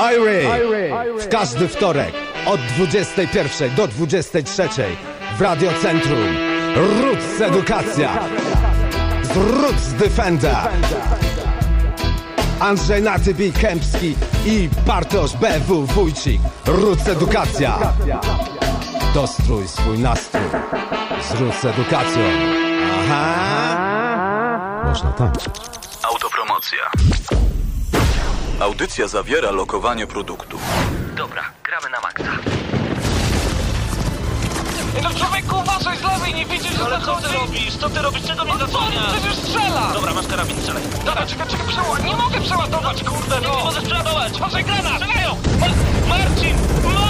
Irie w każdy wtorek od 21 do 23 w Radiocentrum Roots Edukacja. Z Roots Defender Andrzej Natybi Kępski i Bartosz BW Wójcik. Roots Edukacja. Dostrój swój nastrój. Z Roots Edukacją. Aha. Można tak Autopromocja. Audycja zawiera lokowanie produktu. Dobra, gramy na maksa. Ej, no człowieku, uważaj z lewej, nie widzisz, że Ale co ty robisz? Co ty robisz? Czego mnie zasłaniasz? Przecież strzela! Dobra, masz karabin, strzelaj. Dobra, czekaj, czekaj, przeładować. Nie mogę przeładować, kurde, no! Nie możesz przeładować! Uważaj, granat! Strzelają! Mar Marcin! Marcin!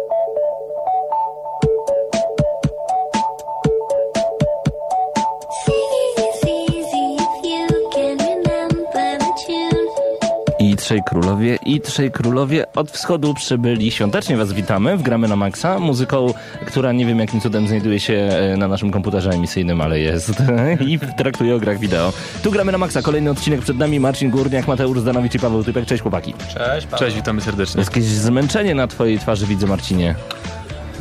trzej królowie, i trzej królowie od wschodu przybyli. Świątecznie was witamy w Gramy na Maxa, muzyką, która nie wiem jakim cudem znajduje się e, na naszym komputerze emisyjnym, ale jest i traktuje o grach wideo. Tu Gramy na Maxa, kolejny odcinek przed nami, Marcin Górniak, Mateusz Zdanowicz i Paweł Typek. Cześć chłopaki. Cześć, Paweł. Cześć, witamy serdecznie. Jest jakieś zmęczenie na twojej twarzy widzę, Marcinie.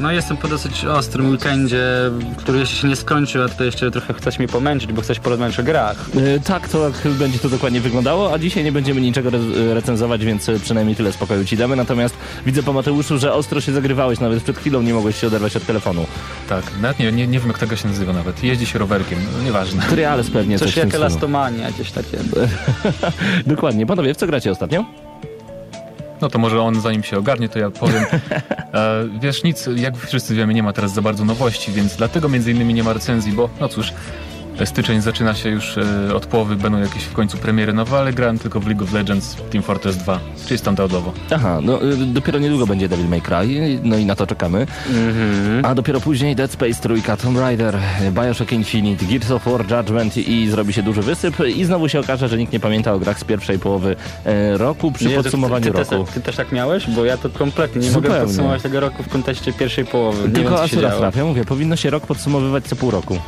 No jestem po dosyć ostrym weekendzie, który jeszcze się nie skończył, a tutaj jeszcze trochę chcesz mnie pomęczyć, bo chcesz porozmawiać o grach. E, Tak, to tak będzie to dokładnie wyglądało, a dzisiaj nie będziemy niczego re- recenzować, więc e, przynajmniej tyle spokoju ci damy. Natomiast widzę po Mateuszu, że ostro się zagrywałeś, nawet przed chwilą nie mogłeś się oderwać od telefonu. Tak, nawet nie, nie, nie wiem jak tego się nazywa nawet. Jeździ się rowerkiem, no nieważne. Triales pewnie coś, Coś jak elastomania, gdzieś takie. Dokładnie. Panowie, w co gracie ostatnio? No to może on zanim się ogarnie, to ja powiem. E, wiesz, nic, jak wszyscy wiemy, nie ma teraz za bardzo nowości, więc dlatego między innymi nie ma recenzji, bo no cóż, styczeń zaczyna się już e, od połowy, będą jakieś w końcu premiery nowe, ale grałem tylko w League of Legends Team Fortress 2, czyli standardowo. Aha, no y, dopiero niedługo będzie Devil May Cry, no i na to czekamy. A dopiero później Dead Space, Trójka, Tomb Raider, Bioshock Infinite, Gears of War, Judgment i zrobi się duży wysyp i znowu się okaże, że nikt nie pamięta o grach z pierwszej połowy e, roku przy Nie, podsumowaniu ty, ty, roku. Też, ty też tak miałeś? Bo ja to kompletnie nie Zupełnie. mogę podsumować tego roku w kontekście pierwszej połowy. Nie Tylko wiem, akurat działo. trafia, mówię, powinno się rok podsumowywać co pół roku.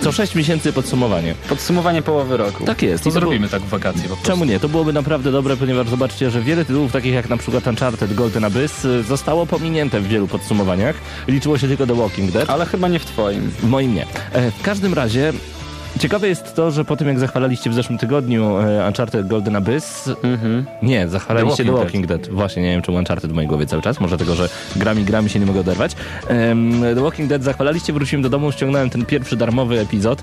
Co sześć miesięcy podsumowanie. Podsumowanie połowy roku. Tak jest. To I to było- zrobimy tak w wakacje po prostu. Czemu nie? To byłoby naprawdę dobre, ponieważ zobaczcie, że wiele tytułów takich jak na przykład Uncharted Golden Abyss y, zostało pominięte w wielu podsumowaniach. Liczyło się tylko The Walking Dead. Ale chyba nie w twoim. W moim nie. E, W każdym razie ciekawe jest to, że po tym jak zachwalaliście w zeszłym tygodniu e, Uncharted Golden Abyss... Nie, zachwalaliście The The Walking, Walking Dead. Właśnie, nie wiem czemu Uncharted w mojej głowie cały czas. Może tego, że grami, grami się nie mogę oderwać. The Walking Dead zachwalaliście, wróciłem do domu, ściągnąłem ten pierwszy darmowy epizod.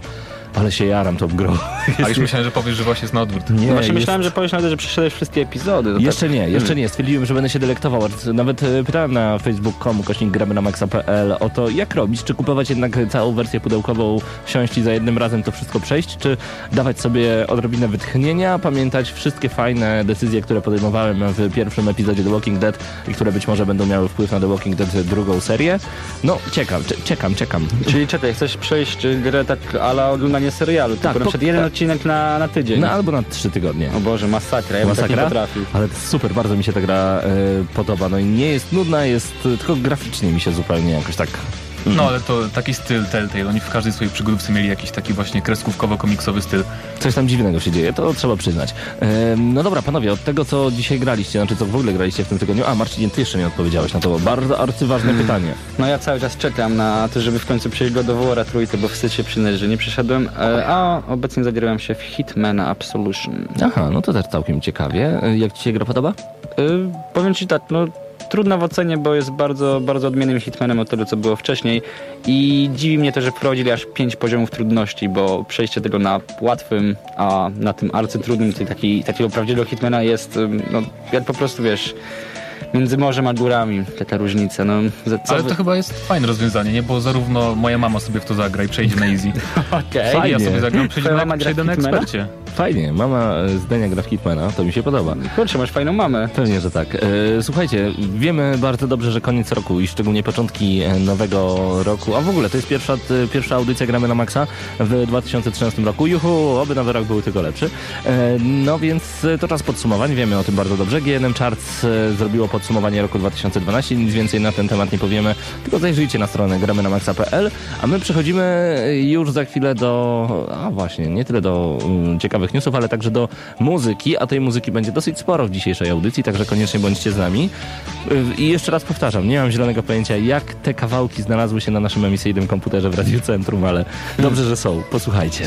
Ale się jaram tą grą. A już myślałem, że powiesz, że właśnie jest na odwrót. Nie, No właśnie jest- myślałem, że powiesz nawet, że przeszedłeś wszystkie epizody. Jeszcze tak, nie, jeszcze nie. Stwierdziłem, że będę się delektował. Nawet e, pytałem na facebook.com kośnik gramy na maxa.pl o to, jak robić. Czy kupować jednak całą wersję pudełkową, wsiąść i za jednym razem to wszystko przejść, czy dawać sobie odrobinę wytchnienia, pamiętać wszystkie fajne decyzje, które podejmowałem w pierwszym epizodzie The Walking Dead i które być może będą miały wpływ na The Walking Dead drugą serię. No, czekam, cze- czekam, czekam. Czyli czekaj, chcesz przejść grę tak ala serialu, tylko na po- przykład jeden tak. odcinek na, na tydzień. No albo na trzy tygodnie. O Boże, masakra, ja bym tak Masakra? potrafił. Ale to super, bardzo mi się ta gra e, podoba. No i nie jest nudna, jest tylko graficznie mi się zupełnie jakoś tak. No ale to taki styl Telltale, oni w każdej swojej przygodówce mieli jakiś taki właśnie kreskówkowo-komiksowy styl. Coś tam dziwnego się dzieje, to trzeba przyznać. Em, no dobra, panowie, od tego, co dzisiaj graliście, znaczy co w ogóle graliście w tym tygodniu. A, Marcin, ty jeszcze nie odpowiedziałeś na to bardzo arcyważne pytanie. No ja cały czas czekam na to, żeby w końcu przejść of War trójkę, bo wstyd się przyznać, że nie przeszedłem, e, a obecnie zagrałem się w Hitmana Absolution. Aha, no to też całkiem ciekawie. E, Jak ci się gra podoba? Y, powiem ci tak, no trudno w ocenie, bo jest bardzo, bardzo odmiennym Hitmanem od tego, co było wcześniej i dziwi mnie to, że wprowadzili aż pięć poziomów trudności, bo przejście tego na łatwym, a na tym arcytrudnym, czyli taki, takiego prawdziwego Hitmana jest, no jak po prostu, wiesz, między morzem a górami, taka różnica, no. Ale to chyba jest fajne rozwiązanie, nie? Bo zarówno moja mama sobie w to zagra i przejdzie na easy. Okej. I ja sobie zagram, przejdę na, przejdę na ekspercie. Fajnie, mama e, zdania gra w Hitmana, to mi się podoba. Kurczę, masz fajną mamę. Pewnie, że tak. E, Słuchajcie, wiemy bardzo dobrze, że koniec roku i szczególnie początki e, nowego roku, a w ogóle to jest pierwsza, pierwsza audycja Gramy na Maxa w 2013 roku. Juhu, oby nowy rok był tylko lepszy. No więc to czas podsumowań, wiemy o tym bardzo dobrze. GNM Charts zrobiło podsumowanie roku 2012, nic więcej na ten temat nie powiemy, tylko zajrzyjcie na stronę gramy na maxa.pl, a my przechodzimy już za chwilę do, a właśnie, nie tyle do mm, ciekawych newsów, ale także do muzyki, a tej muzyki będzie dosyć sporo w dzisiejszej audycji, także koniecznie bądźcie z nami. Y, I jeszcze raz powtarzam, nie mam zielonego pojęcia, jak te kawałki znalazły się na naszym emisyjnym komputerze w Radiu Centrum, ale dobrze, że są. Posłuchajcie.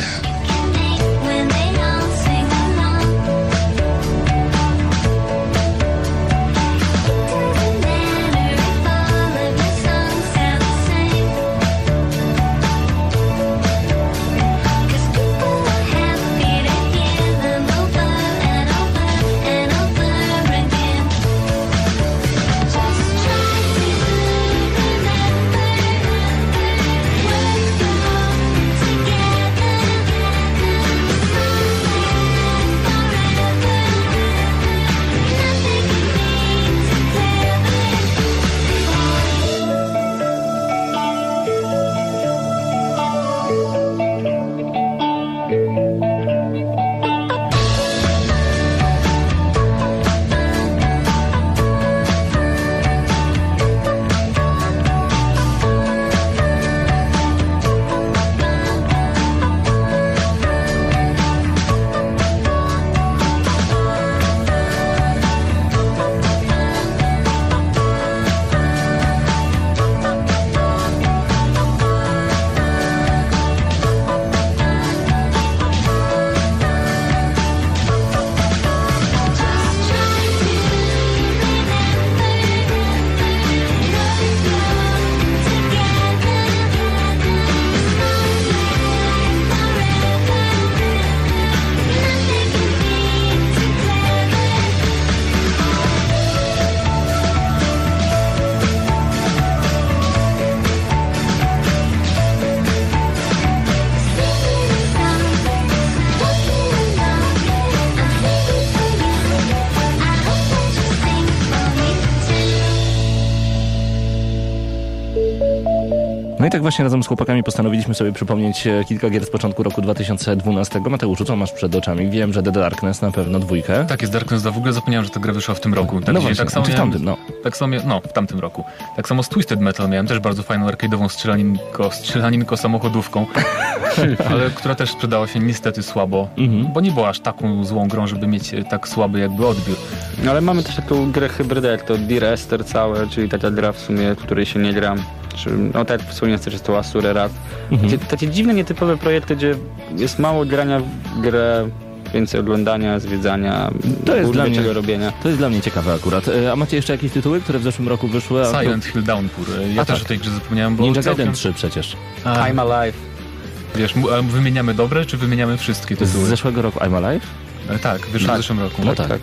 No i tak właśnie razem z chłopakami postanowiliśmy sobie przypomnieć e, kilka gier z początku roku 2012. Mateuszu, co masz przed oczami? Wiem, że The Darkness na pewno dwójkę. Tak jest Darkness 2. W ogóle zapomniałem, że ta gra wyszła w tym roku. Tak, no właśnie, tak samo w tamtym, no. Tak samo, no, w tamtym roku. Tak samo z Twisted Metal miałem też bardzo fajną arcade'ową strzelaninko, strzelaninko samochodówką, ale która też sprzedała się niestety słabo, Mhm. bo nie była aż taką złą grą, żeby mieć e, tak słaby jakby odbiór. No ale mamy też taką grę hybrydę, jak to Dear Esther całe, czyli taka gra w sumie, w której się nie gram. Czy, no tak jak wspomniałem też jest to Asure Rat. Mhm. Takie, takie dziwne, nietypowe projekty, gdzie jest mało grania w grę, więcej oglądania, zwiedzania, To jest dla mnie- robienia. To jest dla mnie ciekawe akurat. E, A macie jeszcze jakieś tytuły, które w zeszłym roku wyszły? Silent Hill Downpour. E, Ja A też tak. o tej grze zapomniałem, bo Ninja całkiem, Gaiden 3 przecież. a, I'm Alive. wiesz, wymieniamy dobre, czy wymieniamy wszystkie Z tytuły? zeszłego roku I'm Alive? E, Tak, wyszło Tak. w zeszłym roku. No tak. To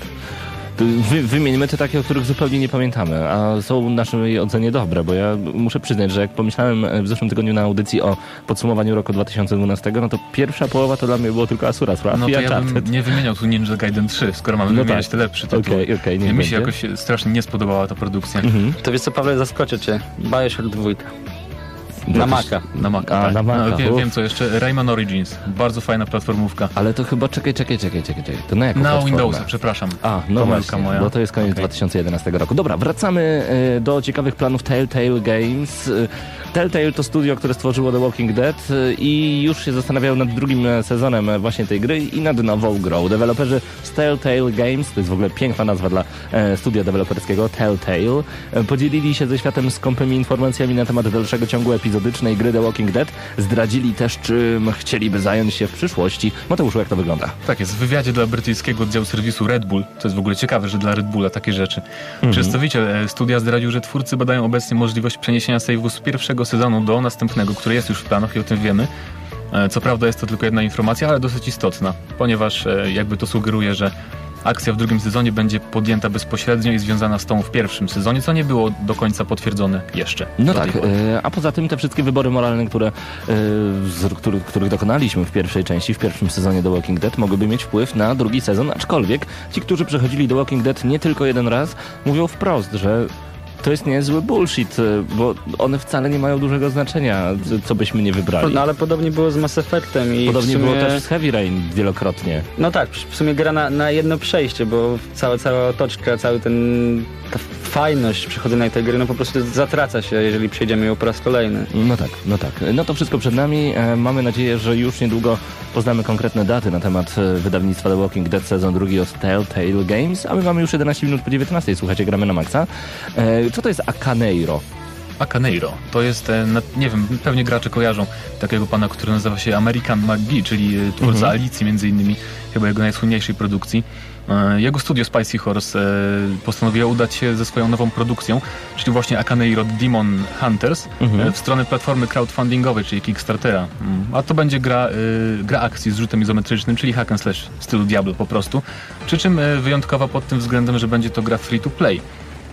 Wy, wymieńmy te takie, o których zupełnie nie pamiętamy, a są w naszej ocenie dobre, bo ja muszę przyznać, że jak pomyślałem w zeszłym tygodniu na audycji o podsumowaniu roku 2012, no to pierwsza połowa to dla mnie było tylko Asura, Sword No i to ja nie wymieniał tu Ninja Gaiden 3, skoro mamy No wymieniać tak. te lepsze tytuły. Okej, okej, niech Mi się będzie. jakoś strasznie nie spodobała ta produkcja. Mhm. To wiesz co, Paweł, zaskoczę cię. Bioshock 2. Na Maca. Na Maca, A, tak. na Maca, No, wiem, wiem co jeszcze, Rayman Origins. Bardzo fajna platformówka. Ale to chyba, czekaj, czekaj, czekaj, czekaj, czekaj. to na jaką Na? Windowsa, przepraszam. A, no właśnie, moja. bo to jest koniec Okej. 2011 roku. Dobra, wracamy e, do ciekawych planów Telltale Games. E, Telltale to studio, które stworzyło The Walking Dead e, i już się zastanawiają nad drugim sezonem właśnie tej gry i nad nową grą. Deweloperzy z Telltale Games, to jest w ogóle piękna nazwa dla studia deweloperskiego Telltale, podzielili się ze światem skąpymi informacjami na temat dalszego ciągu epizodycznej gry The Walking Dead. Zdradzili też, czym chcieliby zająć się w przyszłości. Mateuszu, jak to wygląda? Tak jest, w wywiadzie dla brytyjskiego oddziału serwisu Red Bull, to jest w ogóle ciekawe, że dla Red Bulla takie rzeczy, przedstawiciel e, studia zdradził, że twórcy badają obecnie możliwość przeniesienia save'u z pierwszego sezonu do następnego, który jest już w planach i o tym wiemy. E, Co prawda jest to tylko jedna informacja, ale dosyć istotna, ponieważ e, jakby to sugeruje, że akcja w drugim sezonie będzie podjęta bezpośrednio i związana z tą w pierwszym sezonie, co nie było do końca potwierdzone jeszcze. No tak, e, a poza tym te wszystkie wybory moralne, które, e, których, których dokonaliśmy w pierwszej części, w pierwszym sezonie The Walking Dead, mogłyby mieć wpływ na drugi sezon, aczkolwiek ci, którzy przechodzili The Walking Dead nie tylko jeden raz, mówią wprost, że to jest niezły bullshit, e, bo one wcale nie mają dużego znaczenia, c- co byśmy nie wybrali. No ale podobnie było z Mass Effectem i Podobnie sumie... było też z Heavy Rain wielokrotnie. No tak, w sumie gra na, na jedno przejście, bo cała, cała otoczka, cały ten, ta fajność przechodzenia tej gry, no po prostu zatraca się, jeżeli przejdziemy ją po raz kolejny. No tak, no tak. No to wszystko przed nami. E, Mamy nadzieję, że już niedługo poznamy konkretne daty na temat e, wydawnictwa The Walking Dead sezon drugi od Telltale Games, a my mamy już 11 minut po 19. Słuchajcie, gramy na maksa. Co to jest Akaneiro? Acaneiro. To jest, e, nie wiem, pewnie gracze kojarzą takiego pana, który nazywa się American McGee, czyli e, twórca Mhm. Alicji między innymi, chyba jego najsłynniejszej produkcji. E, Jego studio Spicy Horse postanowiło udać się ze swoją nową produkcją, czyli właśnie Acaneiro Demon Hunters, Mhm. w stronę platformy crowdfundingowej, czyli Kickstartera. Mm, A to będzie gra, gra akcji z rzutem izometrycznym, czyli hack and slash w stylu Diablo po prostu. Przy czym wyjątkowa pod tym względem, że będzie to gra free to play.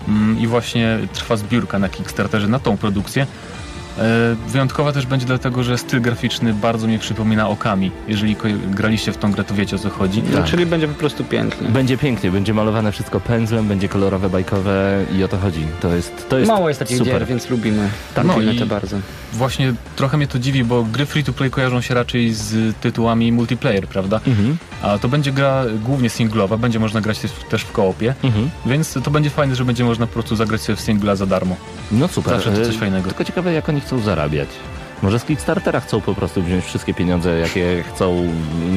Mm, I właśnie trwa zbiórka na Kickstarterze na tą produkcję. E, Wyjątkowa też będzie dlatego, że styl graficzny bardzo mnie przypomina okami. Jeżeli graliście w tą grę, to wiecie o co chodzi. No, czyli będzie po prostu pięknie. Będzie pięknie, będzie malowane wszystko pędzlem, będzie kolorowe, bajkowe i o to chodzi. To jest, to jest Mało jest takich super. gier, więc lubimy. Tak, Tak, no lubimy to bardzo. Właśnie trochę mnie to dziwi, bo gry free-to-play kojarzą się raczej z tytułami multiplayer, prawda? Mhm, A to będzie gra głównie singlowa, będzie można grać też- w koopie, mhm. więc to będzie fajne, że będzie można po prostu zagrać sobie w singla za darmo. No super. Zawsze to E, coś fajnego. Tylko ciekawe, jak oni chcą zarabiać. Może z Kickstartera chcą po prostu wziąć wszystkie pieniądze, jakie chcą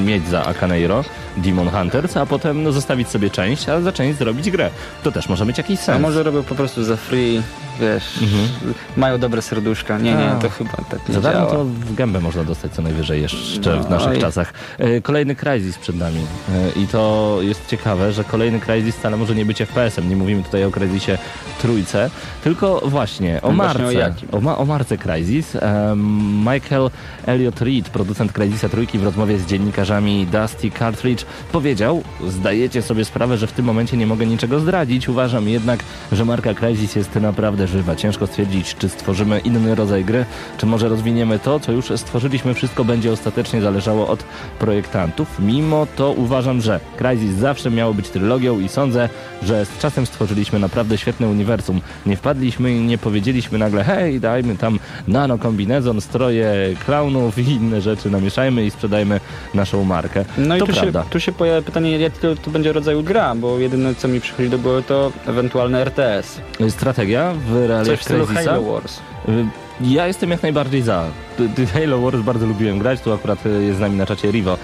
mieć za Akaneiro, Demon Hunters, a potem no, zostawić sobie część, a za część zrobić grę. To też może mieć jakiś A sens. może robią po prostu za free, wiesz, Mhm. mają dobre serduszka. Nie, nie, to chyba tak nie Za darmo to w gębę można dostać co najwyżej jeszcze w No, naszych oj. czasach. E, Kolejny Crysis przed nami E, i to jest ciekawe, że kolejny Crysis wcale może nie być FPS-em. Nie mówimy tutaj o Crysisie trójce, tylko właśnie o właśnie o marce. jakim? O, ma, o marce Crysis. Em, Michael Elliot Reed, producent Crysisa trójki w rozmowie z dziennikarzami Dusty Cartridge powiedział, zdajecie sobie sprawę, że w tym momencie nie mogę niczego zdradzić. Uważam jednak, że marka Crysis jest naprawdę Ciężko stwierdzić, czy stworzymy inny rodzaj gry, czy może rozwiniemy to, co już stworzyliśmy. Wszystko będzie ostatecznie zależało od projektantów. Mimo to uważam, że Crysis zawsze miało być trylogią i sądzę, że z czasem stworzyliśmy naprawdę świetne uniwersum. Nie wpadliśmy i nie powiedzieliśmy nagle, hej, dajmy tam nanokombinezon, stroje klaunów i inne rzeczy, namieszajmy i sprzedajmy naszą markę. No i to tu się, prawda. tu się pojawia pytanie, jakiego to będzie rodzaju gra, bo jedyne co mi przychodzi do głowy to ewentualne RTS. Strategia w Coś realiach w stylu Crysisa. Halo Wars. Ja jestem jak najbardziej za. Halo Wars bardzo lubiłem grać, tu akurat y, jest z nami na czacie Rivo,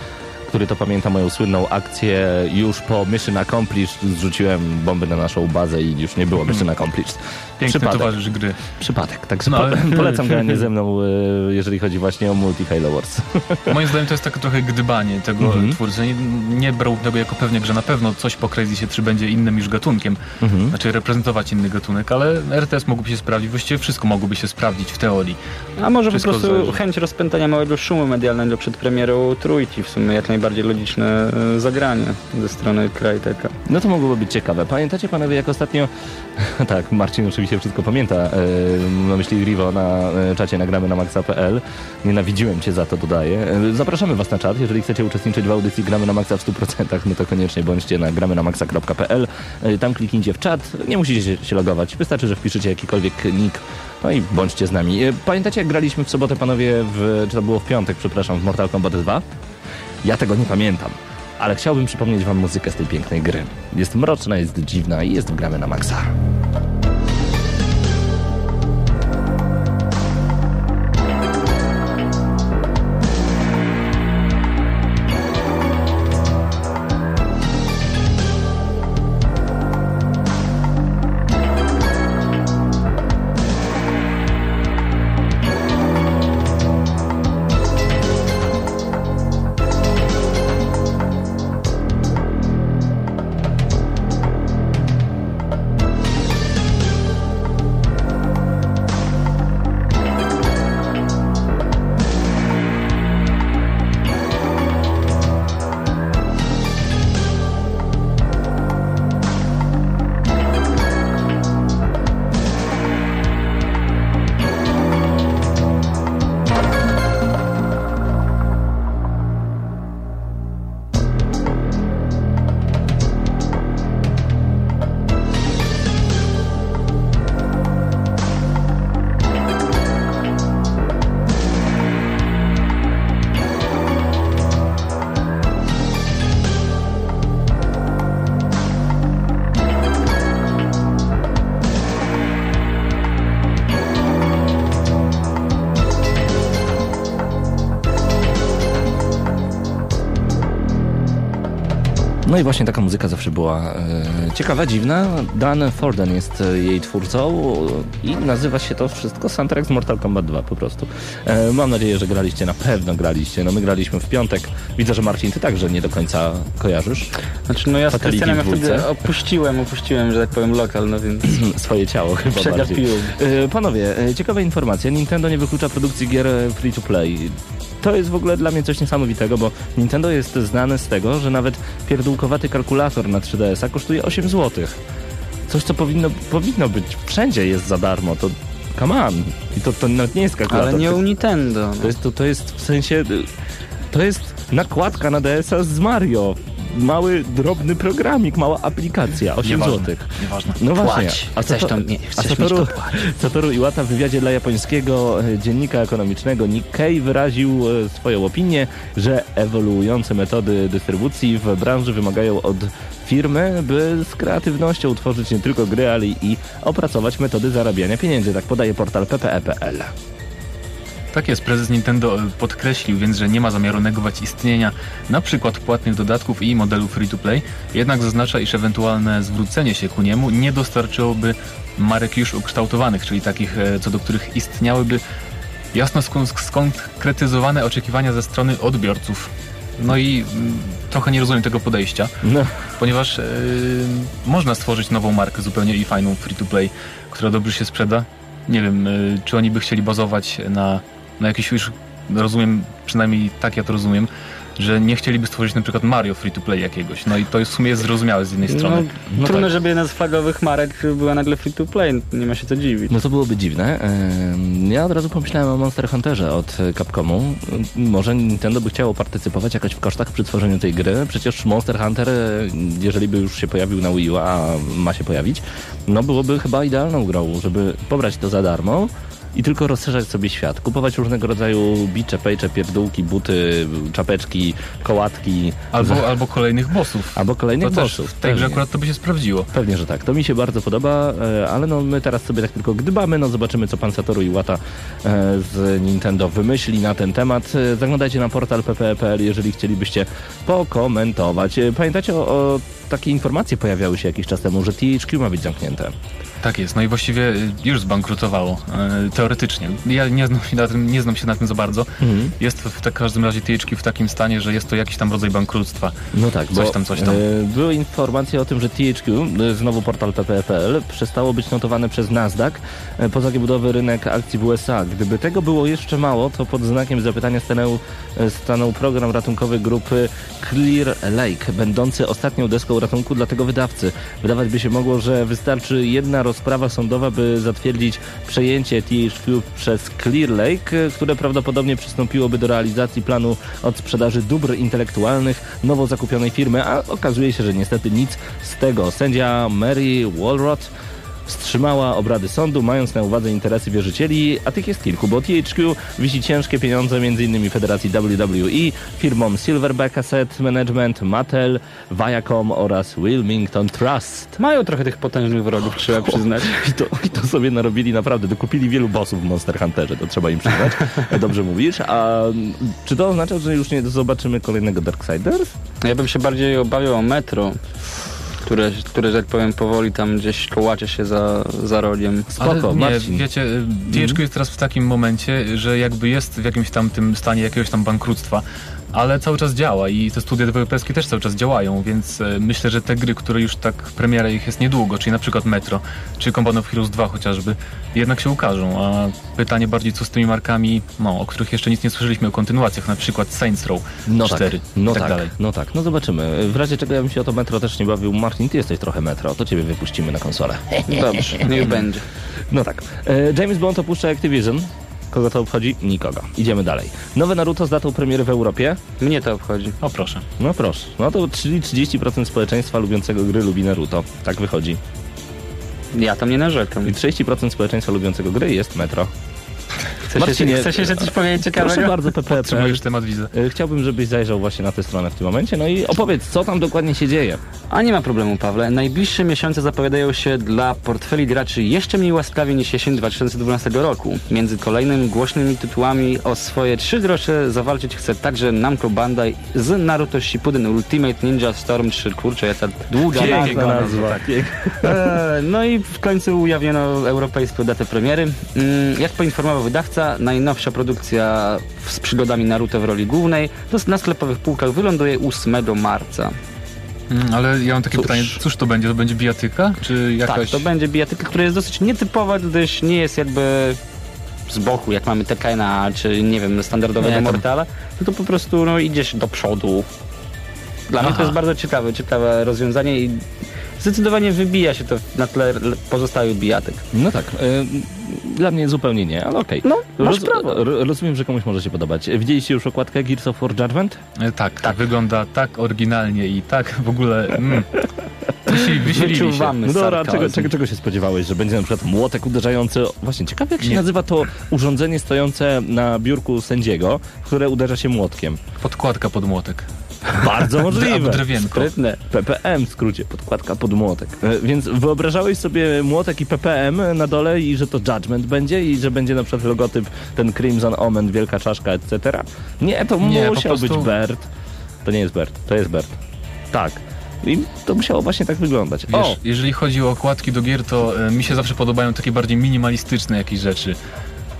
który to pamięta moją słynną akcję już po Mission Accomplished, zrzuciłem bomby na naszą bazę i już nie było Mission Accomplished. Piękny Przypadek. towarzysz gry. Przypadek, także No, ale- polecam granie ze mną, y, jeżeli chodzi właśnie o multi Halo Wars. Moim zdaniem to jest takie trochę gdybanie tego Mhm. twórcy. Nie, nie brał tego jako pewnie, że na pewno coś po Crazy 3 będzie innym niż gatunkiem, Mhm. znaczy reprezentować inny gatunek, ale RTS mógłby się sprawdzić, właściwie wszystko mogłoby się sprawdzić w teorii. A może Wszystko po prostu zależy. chęć rozpętania małego szumu medialnego przed premierą trójki, w sumie jak najbardziej logiczne e, zagranie ze strony Cryteka. No to mogłoby być ciekawe. Pamiętacie panowie, jak ostatnio... tak, Marcin oczywiście wszystko pamięta. E, na myśli Rivo na e, czacie nagramy na maxa.pl. Nienawidziłem cię za to, dodaję. Zapraszamy was na czat. Jeżeli chcecie uczestniczyć w audycji Gramy na Maxa w 100%, no to koniecznie bądźcie na gramy na maxa.pl. Tam kliknijcie w czat. Nie musicie się, logować. Wystarczy, że wpiszecie jakikolwiek nick. No i bądźcie z nami. Pamiętacie, jak graliśmy w sobotę, panowie, w, czy to było w piątek, przepraszam, w Mortal Kombat 2? Ja tego nie pamiętam. Ale chciałbym przypomnieć wam muzykę z tej pięknej gry. Jest mroczna, jest dziwna i jest gramy na maksa. I właśnie taka muzyka zawsze była e, ciekawa, dziwna. Dan Forden jest e, jej twórcą i nazywa się to wszystko soundtrack z Mortal Kombat 2 po prostu. E, mam nadzieję, że graliście, na pewno graliście. No my graliśmy w piątek. Widzę, że Marcin, ty także nie do końca kojarzysz Znaczy, no ja z Krystianem dwójce? wtedy opuściłem, opuściłem, że tak powiem, lokal, no więc swoje ciało chyba bardziej. przegapiłem. E, Panowie, e, ciekawa informacja. Nintendo nie wyklucza produkcji gier free to play. To jest w ogóle dla mnie coś niesamowitego, bo Nintendo jest znane z tego, że nawet pierdółkowaty kalkulator na 3DS-a kosztuje 8 zł. Coś, co powinno, powinno być wszędzie jest za darmo. To come on. I to, to nawet nie jest kalkulator. Ale nie u Nintendo. to, jest, to, to jest w sensie... To jest nakładka na DS-a z Mario. Mały, drobny programik, mała aplikacja. 8 Nieważne, zł. Nieważne. No właśnie. Płać. A Chcesz to- nie, a chcesz Satoru, mieć to płać. Satoru Iwata w wywiadzie dla japońskiego e, dziennika ekonomicznego Nikkei wyraził e, swoją opinię, że ewoluujące metody dystrybucji w branży wymagają od firmy, by z kreatywnością utworzyć nie tylko gry, ale i opracować metody zarabiania pieniędzy. Tak podaje portal ppe.pl. Tak jest, prezes Nintendo e, podkreślił więc, że nie ma zamiaru negować istnienia na przykład płatnych dodatków i modelu free-to-play, jednak zaznacza, iż ewentualne zwrócenie się ku niemu nie dostarczyłoby marek już ukształtowanych, czyli takich, e, co do których istniałyby jasno skon- skonkretyzowane oczekiwania ze strony odbiorców. No i mm, trochę nie rozumiem tego podejścia, No, ponieważ e, można stworzyć nową markę zupełnie i fajną free-to-play, która dobrze się sprzeda. Nie wiem, czy oni by chcieli bazować na, na jakiś już, rozumiem, przynajmniej tak ja to rozumiem, że nie chcieliby stworzyć na przykład Mario free-to-play jakiegoś. No i to jest w sumie jest zrozumiałe z jednej No, strony. No trudno, tak. żeby jedna z flagowych marek była nagle free to play, nie ma się co dziwić. no to byłoby dziwne. Ja od razu pomyślałem o Monster Hunterze od Capcomu. Może Nintendo by chciało partycypować jakoś w kosztach przy tworzeniu tej gry. Przecież Monster Hunter, jeżeli by już się pojawił na Wii U, a ma się pojawić, no byłoby chyba idealną grą, żeby pobrać to za darmo i tylko rozszerzać sobie świat. Kupować różnego rodzaju bicze, pejcze, pierdółki, buty, czapeczki, kołatki. Albo, albo kolejnych bossów. Albo kolejnych to bossów, W tej grze akurat to by się sprawdziło. Pewnie, że tak. To mi się bardzo podoba, e, ale no my teraz sobie tak tylko gdybamy, no zobaczymy co pan Satoru Iwata e, z Nintendo wymyśli na ten temat. E, Zaglądajcie na portal ppe.pl, jeżeli chcielibyście pokomentować. Pamiętacie o, o takie informacje pojawiały się jakiś czas temu, że THQ ma być zamknięte. Tak jest, no i właściwie y, już zbankrutowało, e, teoretycznie. Ja nie znam, się na tym, nie znam się na tym za bardzo. Mhm. Jest w, tak- każdym razie THQ w takim stanie, że jest to jakiś tam rodzaj bankructwa. No tak, Coś tam, coś tam. e, były informacje o tym, że THQ, e, znowu portal ppe.pl, przestało być notowane przez Nasdaq e, poza giełdowy rynek akcji w USA. Gdyby tego było jeszcze mało, to pod znakiem zapytania stanął, e, stanął program ratunkowy grupy Clear Lake, będący ostatnią deską ratunku dla tego wydawcy. Wydawać by się mogło, że wystarczy jedna rozprawa sądowa, by zatwierdzić przejęcie THQ przez Clear Lake, które prawdopodobnie przystąpiłoby do realizacji planu od sprzedaży dóbr intelektualnych nowo zakupionej firmy, a okazuje się, że niestety nic z tego. Sędzia Mary Walrod wstrzymała obrady sądu, mając na uwadze interesy wierzycieli, a tych jest kilku, bo THQ wisi ciężkie pieniądze m.in. Federacji WWE, firmom Silverback Asset Management, Mattel, Viacom oraz Wilmington Trust. Mają trochę tych potężnych wrogów, trzeba przyznać. I to, I to sobie narobili naprawdę, dokupili wielu bossów w Monster Hunterze, to trzeba im przyznać. Dobrze mówisz. A czy to oznacza, że już nie zobaczymy kolejnego Darksiders? Ja bym się bardziej obawiał o metro, które, które, że tak powiem, powoli tam gdzieś kołacze się za, za rogiem. Spoko, Ale nie, Marcin. wiecie, y, THQ jest teraz w takim momencie, że jakby jest w jakimś tam tym stanie jakiegoś tam bankructwa, ale cały czas działa i te studia deweloperskie też cały czas działają, więc e, myślę, że te gry, które już tak premiera ich jest niedługo, czyli na przykład Metro, czy Combat of Heroes 2 chociażby, jednak się ukażą, a pytanie bardziej co z tymi markami, no, o których jeszcze nic nie słyszeliśmy o kontynuacjach, na przykład Saints Row No 4 tak, no i tak, tak, dalej. no tak, no zobaczymy. W razie czego ja bym się o to metro też nie bawił. Martin, ty jesteś trochę metro, to ciebie wypuścimy na konsolę. Dobrze, niech będzie. No tak. E, James Bond opuszcza Activision. Kogo to obchodzi? Nikogo. Idziemy dalej. Nowe Naruto z datą premiery w Europie. Mnie to obchodzi. O proszę. No proszę. No to czyli 30% społeczeństwa lubiącego gry lubi Naruto. Tak wychodzi. Ja tam nie narzekam. I 30% społeczeństwa lubiącego gry jest metro. Chcesz, Marcinie, chcesz jeszcze coś powiedzieć ciekawego? Proszę bardzo, PP. Potrzebujesz temat, widzę. Y, Chciałbym, żebyś zajrzał właśnie na tę stronę w tym momencie, no i opowiedz, co tam dokładnie się dzieje. A nie ma problemu, Pawle. Najbliższe miesiące zapowiadają się dla portfeli graczy jeszcze mniej łaskawie niż jesień 2012 roku. Między kolejnymi głośnymi tytułami o swoje trzy grosze zawalczyć chce także Namco Bandai z Naruto Shippuden Ultimate Ninja Storm 3. Kurczę, jaka długa Piękna nazwa. nazwa. Eee, No i w końcu ujawniono europejską datę premiery. Mm, Jak poinformował wydawca, najnowsza produkcja z przygodami Naruto w roli głównej to na sklepowych półkach wyląduje 8 marca. Mm, ale ja mam takie Cóż. pytanie, cóż to będzie? To będzie bijatyka? Czy jakaś... Tak, to będzie bijatyka, która jest dosyć nietypowa, gdyż nie jest jakby z boku, jak mamy Tekena, czy nie wiem, standardowego Nie, Mortala, tylko po prostu no, idziesz do przodu. Dla mnie to Aha. jest bardzo ciekawe, ciekawe rozwiązanie i zdecydowanie wybija się to na tle pozostałych bijatyk. No tak, y, dla mnie zupełnie nie, ale okej. No, masz prawo. ro- Rozumiem, że komuś może się podobać. Widzieliście już okładkę Gears of War Judgment? E, Tak, tak. Wygląda tak oryginalnie i tak w ogóle... Mm, wysili, wysilili się. No dobra, czego, czego, czego się spodziewałeś? Że będzie na przykład młotek uderzający... Właśnie, ciekawe jak się Nie. nazywa to urządzenie stojące na biurku sędziego, które uderza się młotkiem. Podkładka pod młotek. Bardzo możliwe. Sprytne. PPM w skrócie, podkładka pod młotek. E, Więc wyobrażałeś sobie młotek i PPM na dole i że to Judgment będzie i że będzie na przykład logotyp ten Crimson Omen, wielka czaszka, etc. Nie, to Nie, musiał prostu- być Bert. To nie jest Bert, to jest Bert. Tak. I to musiało właśnie tak wyglądać. Wiesz, o! jeżeli chodzi o okładki do gier, to e, mi się zawsze podobają takie bardziej minimalistyczne jakieś rzeczy.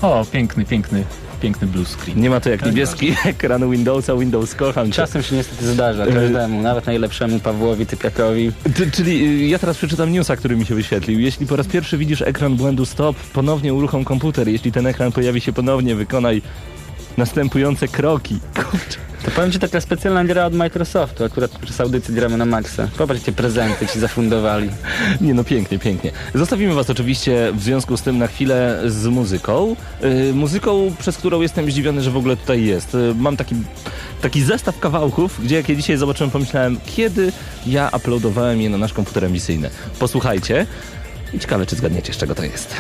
O, piękny, piękny, piękny blue screen. Nie ma to jak niebieski ekran Windowsa, Windows kocham cię. Czasem się niestety zdarza każdemu, nawet najlepszemu Pawłowi Typiakowi. Ty, czyli y, ja teraz przeczytam newsa, który mi się wyświetlił. Jeśli po raz pierwszy widzisz ekran błędu stop, ponownie uruchom komputer. Jeśli ten ekran pojawi się ponownie, wykonaj następujące kroki. Kurczę. To powiem Ci taka specjalna gra od Microsoftu, akurat przez audycję gramy na maksa. Popatrzcie, prezenty Ci zafundowali. Nie no, pięknie, pięknie. Zostawimy was oczywiście w związku z tym na chwilę z muzyką. Yy, muzyką, przez którą jestem zdziwiony, że w ogóle tutaj jest. Yy, mam taki, taki zestaw kawałków, gdzie jak je dzisiaj zobaczyłem, pomyślałem, kiedy ja uploadowałem je na nasz komputer emisyjny. Posłuchajcie i ciekawe, czy zgadniecie, z czego to jest.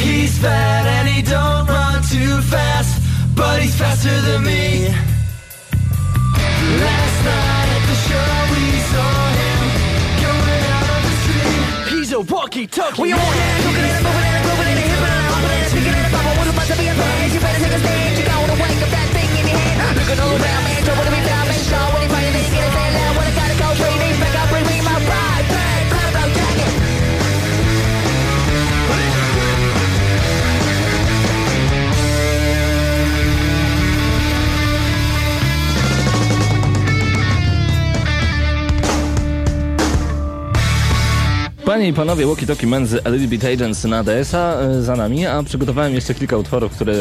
He's fat and he don't run too fast, but he's faster than me. Last night at the show we saw him going out of his tree. He's a walkie-talkie. We are walking and talking and moving and grooving and hipping and hopping and speaking and popping. What's about to be a page? You better take a stand. You gotta wake up that thing in your hand. Looking all around, man, trouble to be found. Make sure when Panie i panowie, Walkie Talkie Man z A Little Bit Agents na DS-a e, za nami, a przygotowałem jeszcze kilka utworów, które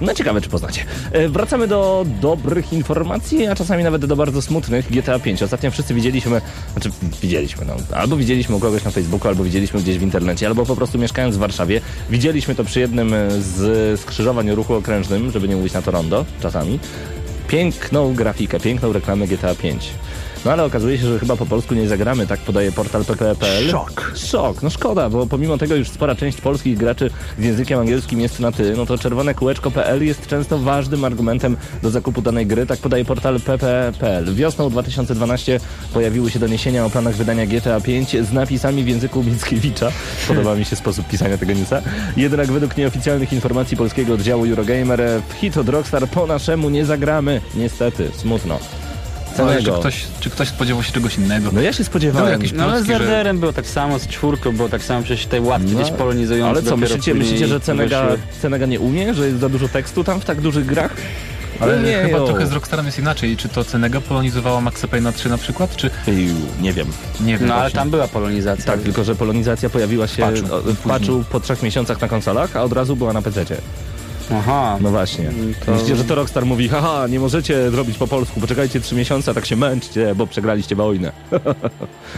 No ciekawe, czy poznacie. E, Wracamy do dobrych informacji, a czasami nawet do bardzo smutnych. GTA 5. Ostatnio wszyscy widzieliśmy, znaczy widzieliśmy, no, albo widzieliśmy u kogoś na Facebooku, albo widzieliśmy gdzieś w internecie, albo po prostu mieszkając w Warszawie. Widzieliśmy to przy jednym z skrzyżowań ruchu okrężnym, żeby nie mówić na to rondo czasami. Piękną grafikę, piękną reklamę GTA 5. No ale okazuje się, że chyba po polsku nie zagramy, tak podaje portal pp.pl. Szok. Szok, no szkoda, bo pomimo tego już spora część polskich graczy z językiem angielskim jest na ty, no to czerwone kółeczko.pl jest często ważnym argumentem do zakupu danej gry, tak podaje portal pp.pl. Wiosną 2012 pojawiły się doniesienia o planach wydania GTA 5 z napisami w języku Mickiewicza. Podoba mi się sposób pisania tego newsa. Jednak według nieoficjalnych informacji polskiego oddziału Eurogamer w hit od Rockstar po naszemu nie zagramy. Niestety, smutno. Ale czy ktoś, czy ktoś spodziewał się czegoś innego? No ja się spodziewałem. No ale z plotki, że- RDR-em było tak samo, z czwórką było tak samo, przecież te łatki No, gdzieś polonizujące Ale co, myślicie, myślicie, że Cenega. Cenega nie umie? Że jest za dużo tekstu tam w tak dużych grach? Ale Nie, chyba jo. trochę z Rockstarem jest inaczej. Czy to Cenega polonizowała Maxa Payne'a 3 na przykład, czy Iu, nie wiem. nie wiem No ale właśnie. tam była polonizacja. Tak, tylko że polonizacja pojawiła się patchu, o, w patchu po trzech miesiącach na konsolach, a od razu była na PC. Aha. No właśnie. To- Myślicie, że to Rockstar mówi, haha, nie możecie zrobić po polsku, poczekajcie trzy miesiące, a tak się męczcie, bo przegraliście wojnę.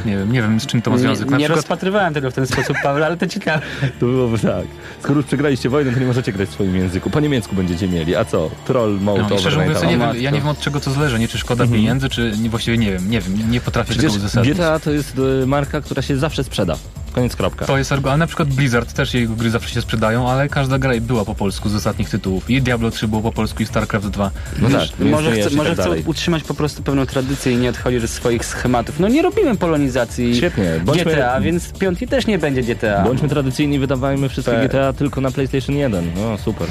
Nie wiem, nie wiem z czym to ma związek. Nie, Na nie przykład rozpatrywałem tego w ten sposób, Paweł, ale to ciekawe. To byłoby tak. Skoro już przegraliście wojnę, to nie możecie grać w swoim języku. Po niemiecku będziecie mieli. A co? Troll mode No, szczerze mówiąc, nie, wiem, ja nie wiem od czego to zależy, nie czy szkoda Mhm. pieniędzy, czy nie, właściwie nie wiem, nie wiem, nie potrafię Przecież tego uzasadnić. GTA to jest y, marka, która się zawsze sprzeda. Koniec kropka. To jest argument, ale na przykład Blizzard też jego gry zawsze się sprzedają, ale każda gra była po polsku z ostatnich tytułów. I Diablo 3 było po polsku i StarCraft 2. No tak, Może, istniejesz chce, i może tak chcą utrzymać po prostu pewną tradycję i nie odchodzić od swoich schematów. No nie robimy polonizacji Świetnie, bądźmy- GTA, więc piątki też nie będzie GTA. Bądźmy tradycyjni, wydawajmy wszystkie Tak. GTA tylko na PlayStation 1. No super.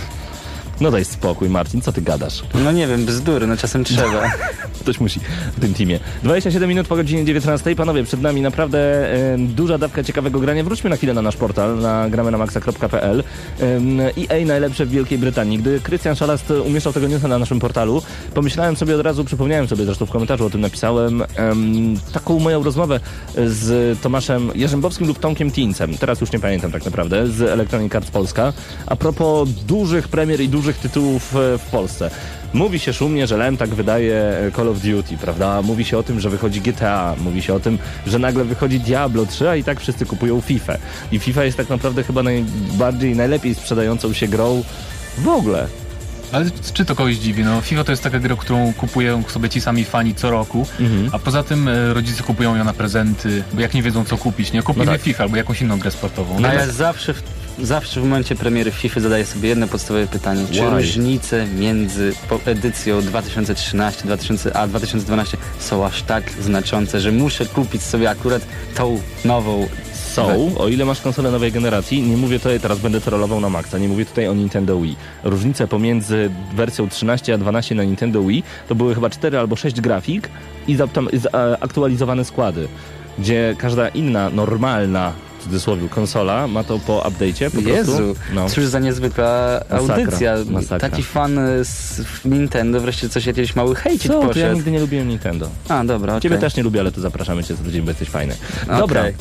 No daj spokój, Marcin, co ty gadasz? No nie wiem, bzdury, no czasem trzeba. Ktoś musi w tym teamie. 27 minut po godzinie 19. Panowie, przed nami naprawdę duża dawka ciekawego grania. Wróćmy na chwilę na nasz portal, na gramy na maxa.pl. EA najlepsze w Wielkiej Brytanii. Gdy Krystian Szalast umieszczał tego newsa na naszym portalu, pomyślałem sobie od razu, przypomniałem sobie, zresztą w komentarzu o tym napisałem, em, taką moją rozmowę z Tomaszem Jarzębowskim lub Tomkiem Tincem. Teraz już nie pamiętam tak naprawdę, z Electronic Arts Polska. A propos dużych premier i dużych tytułów e, w Polsce. Mówi się szumnie, że Lem tak wydaje e, Call of Duty, prawda? Mówi się o tym, że wychodzi GTA, mówi się o tym, że nagle wychodzi Diablo 3, a i tak wszyscy kupują FIFA. I FIFA jest tak naprawdę chyba najbardziej, najlepiej sprzedającą się grą w ogóle. Ale czy to kogoś dziwi? No, FIFA to jest taka gra, którą kupują sobie ci sami fani co roku, Mhm. a poza tym e, rodzice kupują ją na prezenty, bo jak nie wiedzą co kupić, nie? Kupimy No tak. FIFA albo jakąś inną grę sportową. No A to- ja zawsze w, zawsze w momencie premiery FIFA zadaję sobie jedno podstawowe pytanie. Czy Why? różnice między edycją 2013 2000, a 2012 są aż tak znaczące, że muszę kupić sobie akurat tą nową Są, o ile masz konsolę nowej generacji, nie mówię tutaj, teraz będę trollował na maksa, nie mówię tutaj o Nintendo Wii. Różnice pomiędzy wersją 13 a 12 na Nintendo Wii to były chyba 4 albo 6 grafik i za- tam, z, e, aktualizowane składy, gdzie każda inna, normalna, cudzysłowie, konsola ma to po update'cie po Jezu, prostu. No. cóż za niezwykła Masakra, audycja. masakra. Taki fan y, z Nintendo wreszcie coś jakieś mały hejcik Co, to ja poszedł. nigdy nie lubiłem Nintendo. A, dobra, Ciebie okej. też nie lubię, ale tu zapraszamy cię z tydzień, bo jesteś fajny. Dobra, Okej.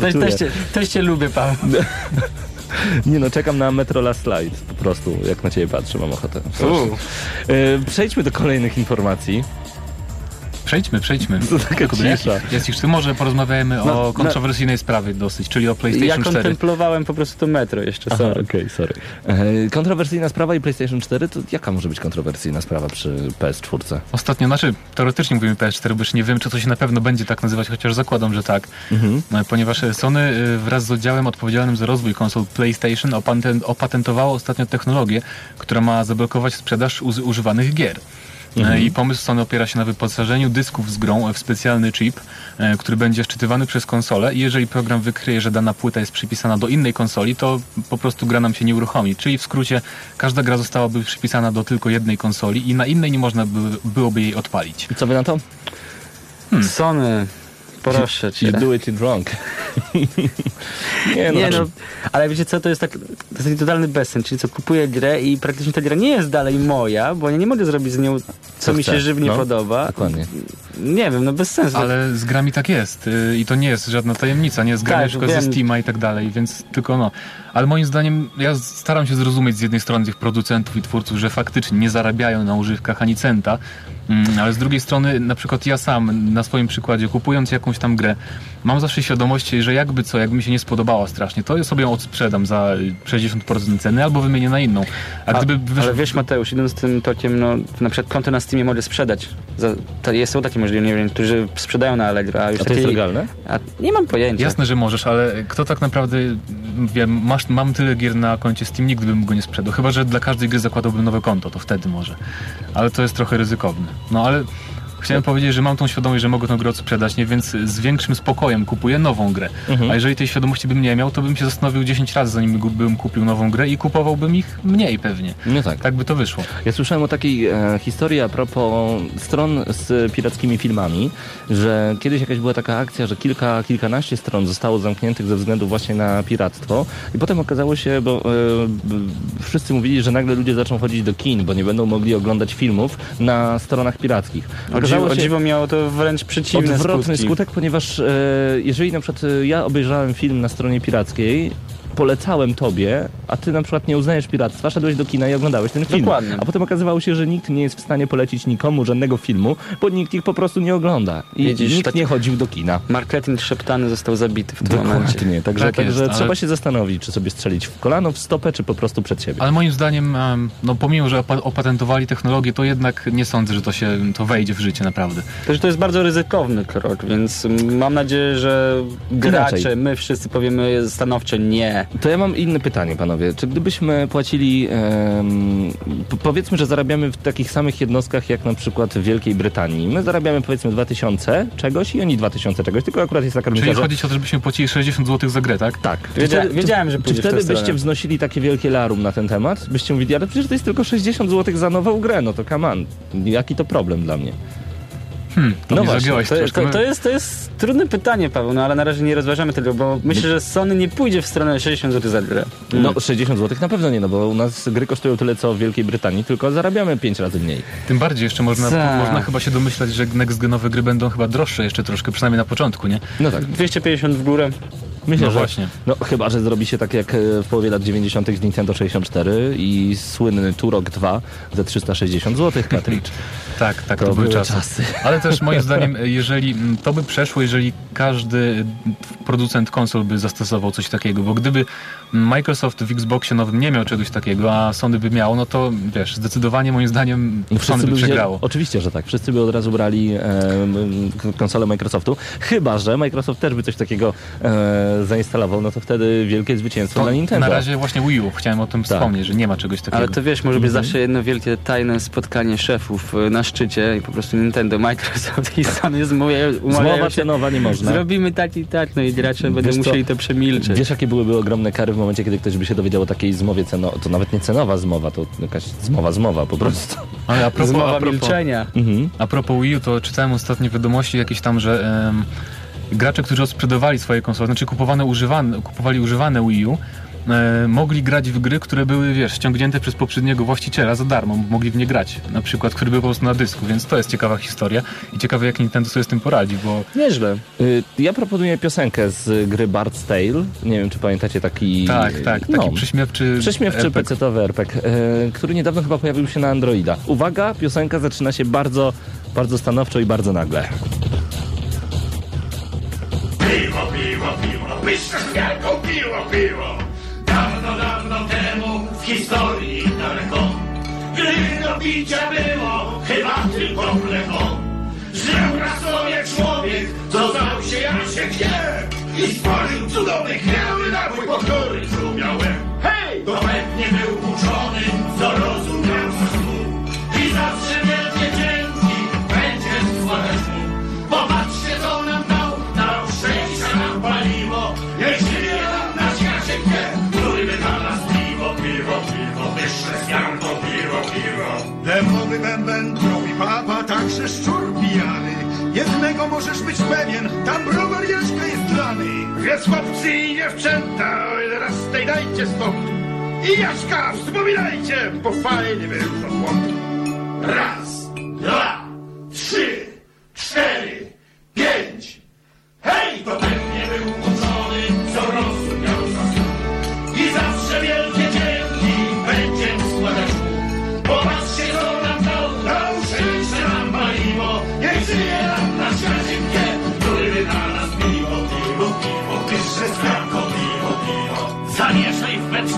Też, też, cię, też cię lubię, Paweł. Nie no, czekam na Metro Last Slide. Po prostu, jak na ciebie patrzę, mam ochotę. E, Przejdźmy do kolejnych informacji. Przejdźmy, przejdźmy. To taka do jakich- już, może porozmawiamy No, o kontrowersyjnej sprawie dosyć, czyli o PlayStation Ja 4. kontemplowałem po prostu to metro jeszcze, Aha, sorry. okej, sorry. E, kontrowersyjna sprawa i PlayStation 4, to jaka może być kontrowersyjna sprawa przy PS4? Ostatnio, znaczy teoretycznie mówimy PS4, bo już nie wiem, czy to się na pewno będzie tak nazywać, chociaż zakładam, że tak. Mhm. No, Ponieważ Sony y, wraz z oddziałem odpowiedzialnym za rozwój konsol PlayStation opatent, opatentowało ostatnio technologię, która ma zablokować sprzedaż używanych gier. E, I pomysł Sony opiera się na wyposażeniu dysków z grą w specjalny chip, e, który będzie wczytywany przez konsolę i jeżeli program wykryje, że dana płyta jest przypisana do innej konsoli, to po prostu gra nam się nie uruchomi. Czyli w skrócie każda gra zostałaby przypisana do tylko jednej konsoli i na innej nie można by, byłoby jej odpalić. I co wy na to? Sony, proszę cię. You do it wrong. nie no, Nie no, ale wiecie co, to jest tak, to jest taki totalny bezsens, czyli co, kupuję grę i praktycznie ta gra nie jest dalej moja, bo ja nie mogę zrobić z nią, co, Co mi się żywnie no, podoba. dokładnie. Nie wiem, no bez sensu. Ale z grami tak jest y, i to nie jest żadna tajemnica, nie z grami Tak, na przykład ze. Steama i tak dalej, więc tylko no. Ale moim zdaniem, ja staram się zrozumieć z jednej strony tych producentów i twórców, że faktycznie nie zarabiają na używkach ani centa, mm, ale z drugiej strony na przykład ja sam na swoim przykładzie kupując jakąś tam grę, mam zawsze świadomość, że jakby co, jakby mi się nie spodobała strasznie, to ja sobie ją odsprzedam za 60% ceny albo wymienię na inną. A, A, gdyby wyszło- ale wiesz Mateusz, idąc tym tokiem, no na przykład konto na Steamie może sprzedać. Za, to jest, są takie możliwości, nie wiem, którzy sprzedają na Allegro, a już A to jest legalne? A nie mam pojęcia. Jasne, że możesz, ale kto tak naprawdę, wiem, masz, mam tyle gier na koncie Steam, nigdy bym go nie sprzedał. Chyba, że dla każdej gry zakładałbym nowe konto, to wtedy może. Ale to jest trochę ryzykowne. No ale chciałem powiedzieć, że mam tą świadomość, że mogę tą grę odsprzedać, nie? więc z większym spokojem kupuję nową grę. A jeżeli tej świadomości bym nie miał, to bym się zastanowił 10 razy, zanim bym kupił nową grę i kupowałbym ich mniej pewnie. No tak. Tak by to wyszło. Ja słyszałem o takiej e, historii a propos stron z pirackimi filmami, że kiedyś jakaś była taka akcja, że kilka, kilkanaście stron zostało zamkniętych ze względu właśnie na piractwo i potem okazało się, bo e, wszyscy mówili, że nagle ludzie zaczną chodzić do kin, bo nie będą mogli oglądać filmów na stronach pirackich. O dziwo, o dziwo miało to wręcz przeciwny odwrotny skutki. skutek, ponieważ e, jeżeli na przykład e, ja obejrzałem film na stronie pirackiej, polecałem tobie, a ty na przykład nie uznajesz piractwa, szedłeś do kina i oglądałeś ten film. Dokładnie. A potem okazywało się, że nikt nie jest w stanie polecić nikomu żadnego filmu, bo nikt ich po prostu nie ogląda. I Widzisz, nikt tak- nie chodził do kina. Marketing szeptany został zabity w tym momencie. Dokładnie. Także, Tak jest, także ale- trzeba się zastanowić, czy sobie strzelić w kolano, w stopę, czy po prostu przed siebie. Ale moim zdaniem, em, no pomimo, że opa- opatentowali technologię, to jednak nie sądzę, że to się to wejdzie w życie naprawdę. Też to jest bardzo ryzykowny krok, więc mm, mam nadzieję, że gracze, Inaczej. my wszyscy powiemy stanowcze nie. To ja mam inne pytanie, panowie. Czy gdybyśmy płacili, powiedzmy, że zarabiamy w takich samych jednostkach jak na przykład w Wielkiej Brytanii. My zarabiamy powiedzmy 2000 czegoś i oni 2000 czegoś, tylko akurat jest taka różnica, Czyli że... chodzi o to, żebyśmy płacili 60 zł za grę, tak? Tak. Wiedzia- wiedziałem, że czy wtedy byście stronę. wznosili takie wielkie larum na ten temat? Byście mówili, ale przecież to jest tylko 60 zł za nową grę, no to come on. Jaki to problem dla mnie? Hmm, to No właśnie, To, to, to, jest, to jest trudne pytanie, Paweł, no ale na razie nie rozważamy tego, bo myślę, że Sony nie pójdzie w stronę 60 zł za grę. No 60 zł na pewno nie, no bo u nas gry kosztują tyle co w Wielkiej Brytanii, tylko zarabiamy 5 razy mniej. Tym bardziej jeszcze można, można chyba się domyślać, że next genowe gry będą chyba droższe jeszcze troszkę, przynajmniej na początku, nie? No tak. 250 w górę. Myślę, No że właśnie. No chyba, że zrobi się tak jak e, w połowie lat 90. z Nintendo 64 i słynny Turok 2 za 360 zł cartridge. Tak, tak, To to, były były czasy. czasy. Ale też moim zdaniem, jeżeli to by przeszło, jeżeli każdy producent konsol by zastosował coś takiego, bo gdyby Microsoft w Xboxie nowym nie miał czegoś takiego, a Sony by miało, no to wiesz, zdecydowanie moim zdaniem No, Sony by wzięli- przegrało. Oczywiście, że tak. Wszyscy by od razu brali e, konsolę Microsoftu. Chyba, że Microsoft też by coś takiego e, zainstalował, no to wtedy wielkie zwycięstwo To dla Nintendo. na razie właśnie Wii U, chciałem o tym Tak. wspomnieć, że nie ma czegoś takiego. Ale to wiesz, może być Mhm. zawsze jedno wielkie tajne spotkanie szefów y, na szczycie i po prostu Nintendo, Microsoft i Sony zmawiają, umawiają Zmowa się. cenowa nie można. Zrobimy tak i tak, no i gracze będą Wiesz co? musieli to przemilczeć. Wiesz, jakie byłyby ogromne kary w momencie, kiedy ktoś by się dowiedział o takiej zmowie cenowej? To nawet nie cenowa zmowa, to jakaś zmowa zmowa po prostu. Ale a propos, a Zmowa propos, milczenia. Mhm. A propos Wii U, to czytałem ostatnie wiadomości jakieś tam, że em, gracze, którzy odsprzedawali swoje konsole, znaczy kupowane, używane, kupowali używane Wii U, e, mogli grać w gry, które były, wiesz, ściągnięte przez poprzedniego właściciela za darmo, mogli w nie grać, na przykład, który był po prostu na dysku, więc to jest ciekawa historia i ciekawe jak Nintendo sobie z tym poradzi, bo Nieźle. Y, Ja proponuję piosenkę z gry Bard's Tale. Nie wiem, czy pamiętacie taki... tak, tak, taki no, prześmiewczy Prześmiewczy RPG. pecetowy RPG, e, który niedawno chyba pojawił się na Androida. Uwaga, piosenka zaczyna się bardzo, bardzo stanowczo i bardzo nagle. Piwo, piwo, piwo, wielką piwo, piwo. Historii daleko, gdy do picia było chyba tylko mleko. Żył raz sobie człowiek, co znał się jak się chce i stworzył cudowny chmiały napój, po który czumiałem. Hej! To pewnie był uczony, co rozumiał ze i zawsze nowy bęben papa, także szczur pijany. Jednego możesz być pewien, tam browar Jaśka jest lany. Więc chłopcy i dziewczęta, raz tej dajcie stąd. I Jaśka wspominajcie, bo fajny był to chłop. Raz, dwa, trzy, cztery, pięć. Hej, to pewnie był.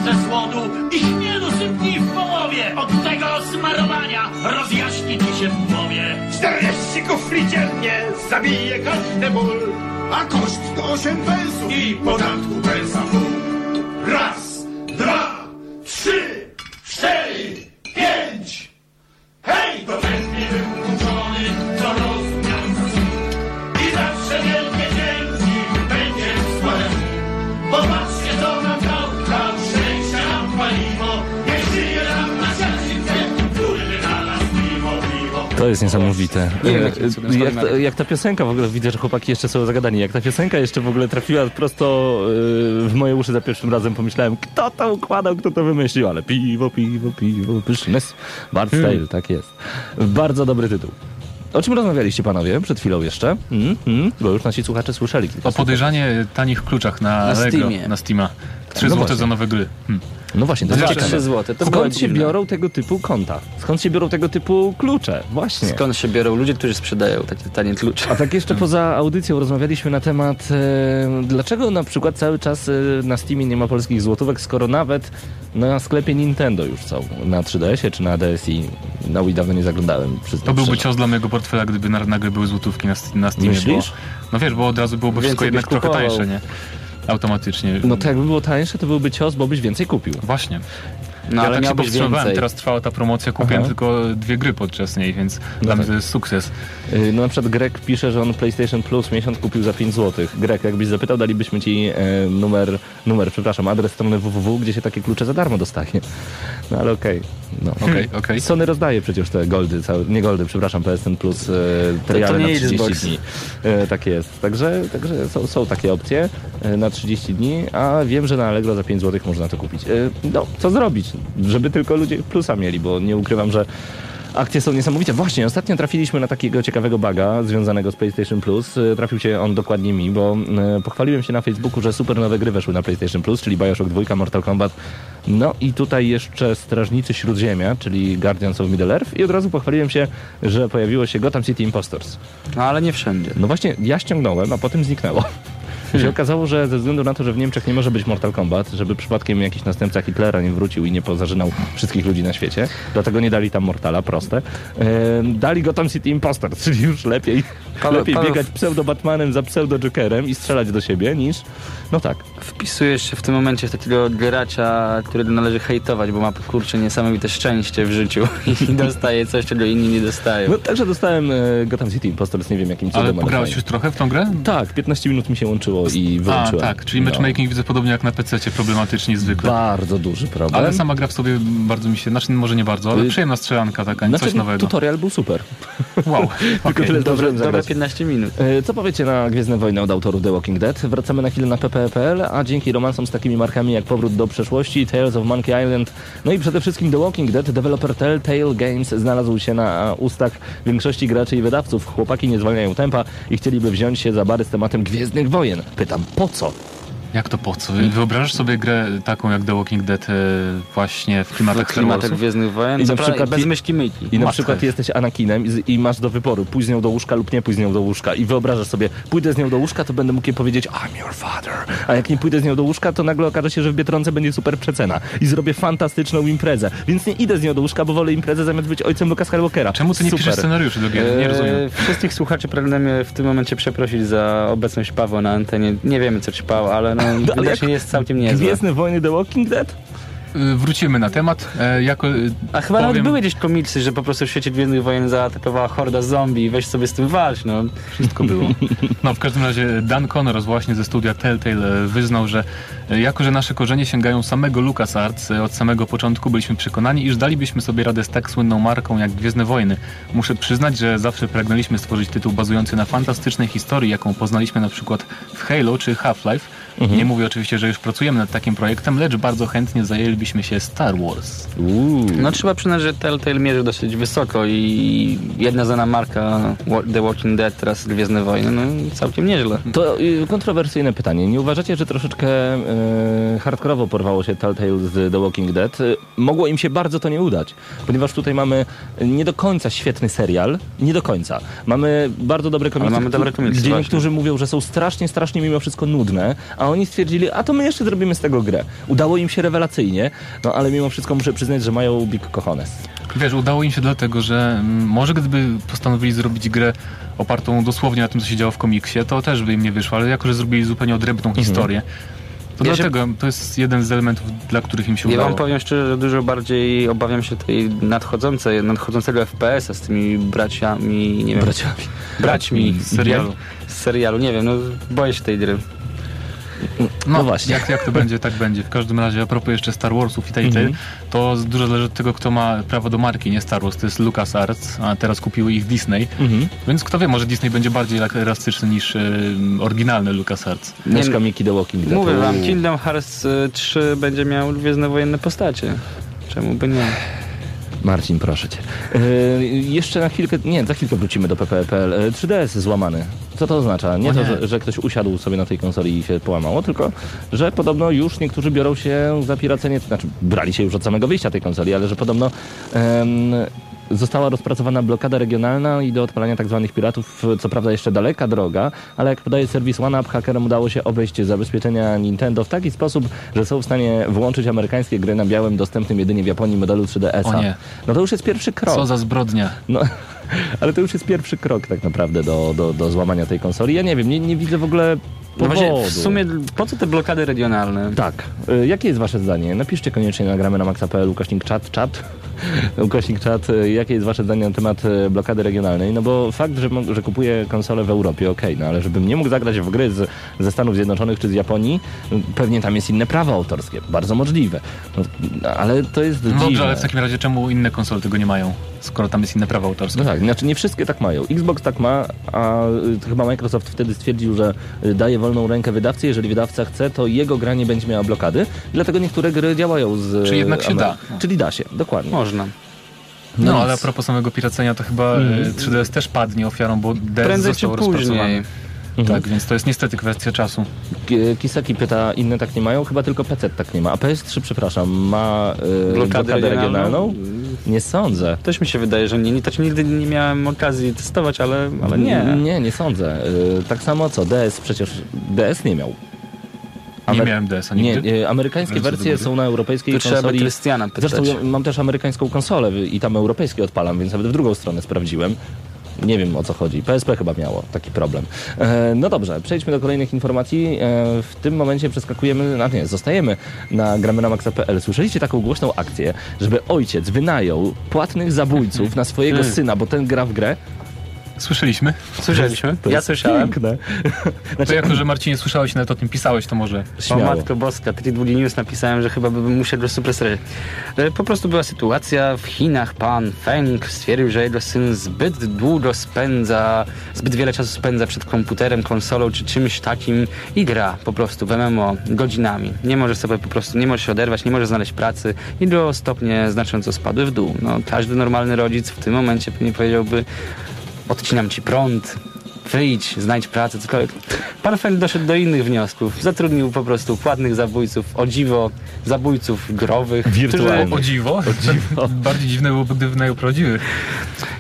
ze słodu ich nie dosypnij w połowie. Od tego smarowania rozjaśni ci się w głowie. 40 kufli dziennie zabije każdy ból, a koszt to 8 pensów i podatku pensa Raz! Jest niesamowite. Nie wiem, E, jak, ta- jak ta piosenka w ogóle, widzę, że chłopaki jeszcze są zagadani, jak ta piosenka jeszcze w ogóle trafiła prosto e, w moje uszy za pierwszym razem, pomyślałem, kto to układał, kto to wymyślił, ale piwo, piwo, piwo, pysznes, Bart Style, tak jest. Bardzo dobry tytuł. O czym rozmawialiście panowie przed chwilą jeszcze? Mm, mm, bo już nasi słuchacze słyszeli O podejrzanie tanich kluczach na, Na Allegro, Steamie. na Steama. 3 No złote właśnie. za nowe gry. Hm. No właśnie, to jest Dwa, ciekawe. trzy złote, to Skąd się biorą tego typu konta? Skąd się biorą tego typu klucze? Właśnie. Skąd się biorą ludzie, którzy sprzedają takie tanie klucze? A tak jeszcze poza audycją rozmawialiśmy na temat, e, dlaczego na przykład cały czas e, na Steamie nie ma polskich złotówek, skoro nawet na sklepie Nintendo już są, na 3DS-ie czy na DSi. Na Wii dawno nie zaglądałem. To byłby szczerze. cios dla mojego portfela, gdyby na- nagle były złotówki na, na Steamie. Myślisz? Bo, no wiesz, bo od razu byłoby wszystko Więcej jednak byś trochę kupował. tańsze, nie? Automatycznie. No to jakby było tańsze, to byłby cios, bo byś więcej kupił. Właśnie. No ja ale tak się powstrzymywałem, więcej. teraz trwała ta promocja, kupiłem Aha. tylko dwie gry podczas niej, więc dla tak. mnie to jest sukces. E, No na przykład Greg pisze, że on PlayStation Plus miesiąc kupił za 5 zł. Greg, jakbyś zapytał, dalibyśmy ci e, numer, numer, przepraszam, adres strony www, gdzie się takie klucze za darmo dostaje. No ale okej. No. Okej, okej. Sony rozdaje przecież te goldy, całe, nie goldy, przepraszam, PSN Plus e, triale nie na 30 Xbox. dni. E, tak jest. Także, także są, są takie opcje na 30 dni, a wiem, że na Allegro za 5 zł można to kupić. E, no, co zrobić? Żeby tylko ludzie plusa mieli, bo nie ukrywam, że Akcje są niesamowite. Właśnie, ostatnio trafiliśmy na takiego ciekawego baga związanego z PlayStation Plus. E, Trafił się on dokładnie mi, bo e, pochwaliłem się na Facebooku, że super nowe gry weszły na PlayStation Plus, czyli Bioshock 2, Mortal Kombat. No i tutaj jeszcze Strażnicy Śródziemia, czyli Guardians of Middle-earth i od razu pochwaliłem się, że pojawiło się Gotham City Impostors. No ale nie wszędzie. No właśnie, ja ściągnąłem, a potem zniknęło. Się okazało, że ze względu na to, że w Niemczech nie może być Mortal Kombat, żeby przypadkiem jakiś następca Hitlera nie wrócił i nie pozażynał wszystkich ludzi na świecie, dlatego nie dali tam Mortala, proste. Ehm, dali Gotham City Imposters, czyli już lepiej, Paweł- lepiej Paweł- biegać pseudo-Batmanem za pseudo-Jokerem i strzelać do siebie niż, no tak. Wpisujesz się w tym momencie w takiego gracza, który należy hejtować, bo ma kurczę niesamowite szczęście w życiu i dostaje coś, czego inni nie dostają. No także dostałem e, Gotham City Imposters, nie wiem jakim cudem. Ale pograłeś już trochę w tą grę? Tak, 15 minut mi się łączyło i A, wyłączyłem. tak, czyli No. matchmaking widzę podobnie jak na PC, problematycznie zwykle. Bardzo duży problem. Ale sama gra w sobie bardzo mi się, znaczy może nie bardzo, ale Y, przyjemna strzelanka taka, Znaczy, coś nowego. tutorial był super. Wow, Tylko okej. tyle zdążyłem dobre zagrać. 15 minut. E, Co powiecie na Gwiezdne Wojny od autorów The Walking Dead? Wracamy na chwilę na pp.pl, a dzięki romansom z takimi markami jak Powrót do przeszłości, Tales of Monkey Island, no i przede wszystkim The Walking Dead, deweloper Telltale Games znalazł się na ustach większości graczy i wydawców. Chłopaki nie zwalniają tempa i chcieliby wziąć się za bary z tematem Gwiezdnych Wojen. Pytam, po co? Jak to po co? Wyobrażasz sobie grę taką jak The Walking Dead e, właśnie w klimatach Klimatek Warsów? Gwiezdnych Wojen. I na przykład bez myśli myjki. I na przykład jesteś Anakinem i, i masz do wyboru pójść z nią do łóżka lub nie pójść z nią do łóżka i wyobrażasz sobie, pójdę z nią do łóżka, to będę mógł jej powiedzieć I'm your father, a jak nie pójdę z nią do łóżka, to nagle okaże się, że w Biedronce będzie super przecena i zrobię fantastyczną imprezę, więc nie idę z nią do łóżka, bo wolę imprezę zamiast być ojcem Luka Skywalkera. Czemu ty nie super. piszesz scenariuszy do gier? Nie rozumiem. Eee, Wszystkich słuchaczy pragnę mnie w tym momencie przeprosić za obecność Pawła na antenie. Nie wiemy, co ćpał, ale no, widocznie jest całkiem niezłe. Gwiezdne Wojny The Walking Dead? Y, Wrócimy na temat. E, jako, y, A chyba nawet powiem- były gdzieś komiksy, że po prostu w świecie Gwiezdnych Wojen zaatakowała horda zombie i weź sobie z tym walcz, no. Wszystko było. No w każdym razie Dan Connors właśnie ze studia Telltale e, wyznał, że e, jako, że nasze korzenie sięgają samego LucasArts, od samego początku byliśmy przekonani, iż dalibyśmy sobie radę z tak słynną marką jak Gwiezdne Wojny. Muszę przyznać, że zawsze pragnęliśmy stworzyć tytuł bazujący na fantastycznej historii, jaką poznaliśmy na przykład w Halo czy Half-Life. Nie mówię oczywiście, że już pracujemy nad takim projektem, lecz bardzo chętnie zajęlibyśmy się Star Wars. Uuu. No trzeba przyznać, że Telltale mierzy dosyć wysoko i jedna znana marka The Walking Dead, teraz Gwiezdne Wojny, no całkiem nieźle. To y, kontrowersyjne pytanie. Nie uważacie, że troszeczkę y, hardkorowo porwało się Telltale z The Walking Dead? Y, mogło im się bardzo to nie udać, ponieważ tutaj mamy nie do końca świetny serial, nie do końca. Mamy bardzo dobre komiksy, mamy dobre komiksy, gdzie właśnie. niektórzy mówią, że są strasznie, strasznie mimo wszystko nudne, a oni stwierdzili, a to my jeszcze zrobimy z tego grę. Udało im się rewelacyjnie, no ale mimo wszystko muszę przyznać, że mają big cojones. Wiesz, udało im się dlatego, że mm, może gdyby postanowili zrobić grę opartą dosłownie na tym, co się działo w komiksie, to też by im nie wyszło, ale jako, że zrobili zupełnie odrębną historię, to Ja się- dlatego to jest jeden z elementów, dla których im się Ja udało. wam powiem szczerze, że dużo bardziej obawiam się tej nadchodzącej, nadchodzącego FPS-a z tymi braciami, nie wiem. Braciami. Braćmi Z serialu. Jak- Z serialu, nie wiem, no boję się tej gry. No właśnie. Jak, jak to będzie, tak będzie. W każdym razie, a propos jeszcze Star Warsów i Telltale, Mhm. to z- dużo zależy od tego, kto ma prawo do marki, nie Star Wars. To jest LucasArts, a teraz kupił ich Disney. Mhm. Więc kto wie, może Disney będzie bardziej elastyczny niż e, oryginalny LucasArts. Mieszka Mickey the Walking Dead. Mówię wam. Kingdom Hearts y, 3 będzie miał gwiezdnowojenne postacie. Czemu by nie? Marcin, proszę cię. Yy, jeszcze na chwilkę, nie, za chwilkę wrócimy do PPPL. Yy, 3DS złamany. Co to oznacza? Nie O to, nie. że, że ktoś usiadł sobie na tej konsoli i się połamało, tylko że podobno już niektórzy biorą się za piracenie, to znaczy brali się już od samego wyjścia tej konsoli, ale że podobno em, została rozpracowana blokada regionalna i do odpalania tak zwanych piratów, co prawda jeszcze daleka droga, ale jak podaje serwis OneUp, hakerom udało się obejść zabezpieczenia Nintendo w taki sposób, że są w stanie włączyć amerykańskie gry na białym, dostępnym jedynie w Japonii modelu 3DS-a. O nie. No to już jest pierwszy krok. Co za zbrodnia. No, ale to już jest pierwszy krok tak naprawdę do, do, do złamania tej konsoli. Ja nie wiem, nie, nie widzę w ogóle No właśnie, w sumie po co te blokady regionalne? Tak. Y, Jakie jest wasze zdanie? Napiszcie koniecznie na gramy na maxa.pl ukośnik czat, czat. ukośnik czat. y, Jakie jest wasze zdanie na temat y, blokady regionalnej? No bo fakt, że, że kupuję konsolę w Europie, okej, no ale żebym nie mógł zagrać w gry z, ze Stanów Zjednoczonych czy z Japonii, pewnie tam jest inne prawo autorskie. Bardzo możliwe. No, ale to jest No dziwne. dobrze, ale w takim razie czemu inne konsole tego nie mają, skoro tam jest inne prawo autorskie? No tak, znaczy nie wszystkie tak mają. Xbox tak ma, a y, chyba Microsoft wtedy stwierdził, że y, daje wolną rękę wydawcy. Jeżeli wydawca chce, to jego gra nie będzie miała blokady. Dlatego niektóre gry działają z... Czyli jednak się Amery- da. Czyli da się, dokładnie. Można. No, nic. ale a propos samego piracenia, to chyba e, 3DS też padnie ofiarą, bo DS Prędzej czy został rozpracowany. później. Mhm. Tak, więc to jest niestety kwestia czasu. Ki- Kiseki pyta, inne tak nie mają? Chyba tylko PC tak nie ma. A PS3, przepraszam, ma y, Blokadę blokadę regionalną? regionalną? Nie sądzę. Też mi się wydaje, że nie. nie to ci nigdy nie miałem okazji testować, ale, ale nie. Nie, nie sądzę. Y, tak samo co, DS przecież... DS nie miał. Nie Amer- miałem DS-a Nie, nigdy. nie, amerykańskie Wersje są na europejskiej by konsoli. Krystiana pytać. Zresztą mam też amerykańską konsolę i tam europejskie odpalam, więc nawet w drugą stronę sprawdziłem. Nie wiem o co chodzi. PSP chyba miało taki problem. E, no dobrze, przejdźmy do kolejnych informacji. E, w tym momencie przeskakujemy, a nie, zostajemy na gramenamaxa.pl. Słyszeliście taką głośną akcję, żeby ojciec wynajął płatnych zabójców na swojego Hmm. syna, bo ten gra w grę? Słyszeliśmy? Słyszeliśmy? To Ja słyszałem. Piękne. To jako, że Marcinie słyszałeś, nawet o tym pisałeś, to może... O Śmiało. Matko Boska, Tribuli News napisałem, że chyba bym musiał go supresować. E, Po prostu była sytuacja, w Chinach pan Feng stwierdził, że jego syn zbyt długo spędza, zbyt wiele czasu spędza przed komputerem, konsolą czy czymś takim i gra po prostu w MMO godzinami. Nie może sobie po prostu, nie może się oderwać, nie może znaleźć pracy i do stopnie znacząco spadły w dół. No, każdy normalny rodzic w tym momencie pewnie powiedziałby odcinam ci prąd, wyjdź, znajdź pracę, cokolwiek. Pan Feng doszedł do innych wniosków. Zatrudnił po prostu płatnych zabójców, o dziwo, zabójców growych. Wirtualnych. O dziwo? Bardziej dziwne byłoby, gdyby wynajął prawdziwych.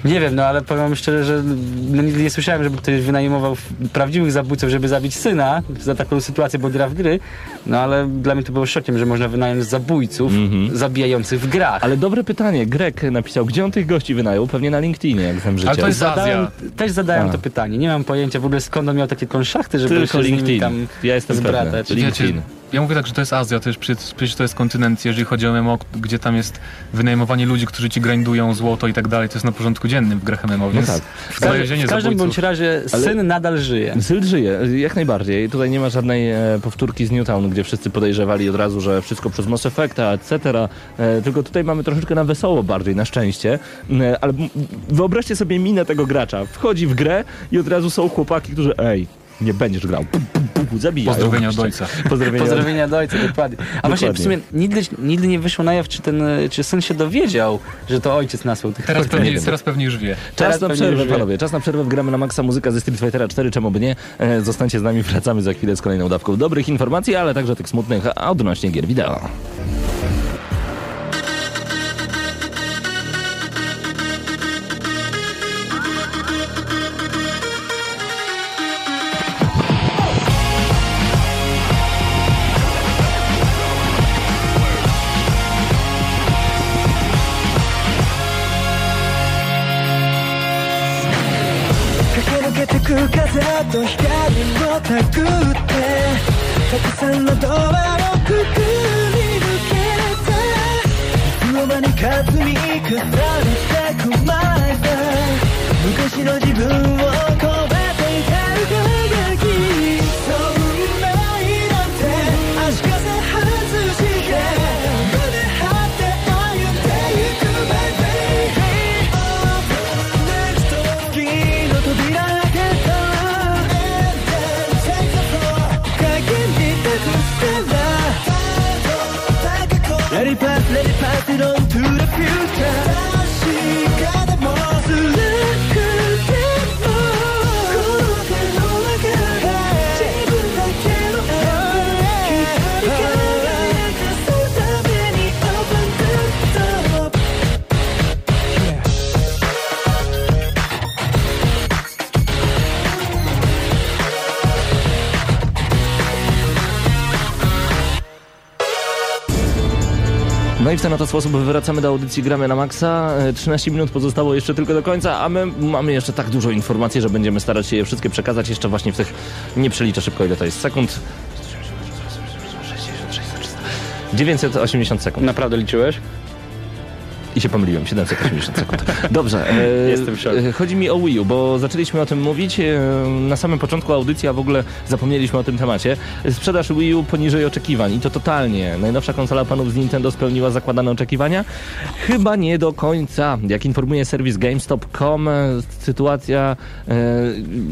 Nie wiem, no ale powiem szczerze, że no, nigdy nie słyszałem, żeby ktoś wynajmował prawdziwych zabójców, żeby zabić syna za taką sytuację, bo gra w gry. No ale dla mnie to było szokiem, że można wynająć zabójców zabijających w grach. Ale dobre pytanie. Grek napisał, gdzie on tych gości wynajął? Pewnie na LinkedInie, jak znam życie. Ale to jest Zadałem, Azja. też zadałem A. to pytanie. Nie mam pojęcia w ogóle skąd on miał takie konszachty, żeby Tylko się z nimi LinkedIn. tam Ja jestem pewny. zbratać. LinkedIn. Ja mówię tak, że to jest Azja, to jest, przecież, to jest kontynent, jeżeli chodzi o MMO, gdzie tam jest wynajmowanie ludzi, którzy ci grindują złoto i tak dalej, to jest na porządku dziennym w grach MMO, więc tak. W, każdym- w każdym bądź razie Ale- syn nadal żyje. Syl żyje, jak najbardziej. Tutaj nie ma żadnej e, powtórki z Newtown, gdzie wszyscy podejrzewali od razu, że wszystko przez Mass Effecta, etc. E, tylko tutaj mamy troszeczkę na wesoło bardziej, na szczęście. E, ale wyobraźcie sobie minę tego gracza. Wchodzi w grę i od razu są chłopaki, którzy ej, nie będziesz grał. Pum, pum, pum, zabijają. Pozdrowienia od ojca. Pozdrowienia. Pozdrowienia do ojca, dokładnie. A właśnie w sumie nigdy, nigdy nie wyszło na jaw, czy, ten, czy syn się dowiedział, że to ojciec nasłał tych Teraz pewnie, teraz pewnie już wie. Czas Teraz na przerwę, panowie. Czas na przerwę. Gramy na maksa muzyka ze Street Fightera 4, czemu by nie. E, zostańcie z nami, wracamy za chwilę z kolejną dawką dobrych informacji, ale także tych smutnych, a odnośnie gier wideo. たくさんのドアをくぐり抜けていつの間にか積み重ねてく前さ昔の自分 i w ten oto sposób wracamy do audycji Gramy na Maxa. E, 13 minut pozostało jeszcze tylko do końca, a my mamy jeszcze tak dużo informacji, że będziemy starać się je wszystkie przekazać jeszcze właśnie w tych, nie przeliczę szybko ile to jest sekund. 980 sekund. Naprawdę liczyłeś? I się pomyliłem, 780 sekund. Dobrze. E, Jestem w szoku. e, Chodzi mi o Wii U, bo zaczęliśmy o tym mówić e, na samym początku audycji, a w ogóle zapomnieliśmy o tym temacie. Sprzedaż Wii U poniżej oczekiwań i to totalnie. Najnowsza konsola panów z Nintendo spełniła zakładane oczekiwania? Chyba nie do końca. Jak informuje serwis GameStop.com, sytuacja e,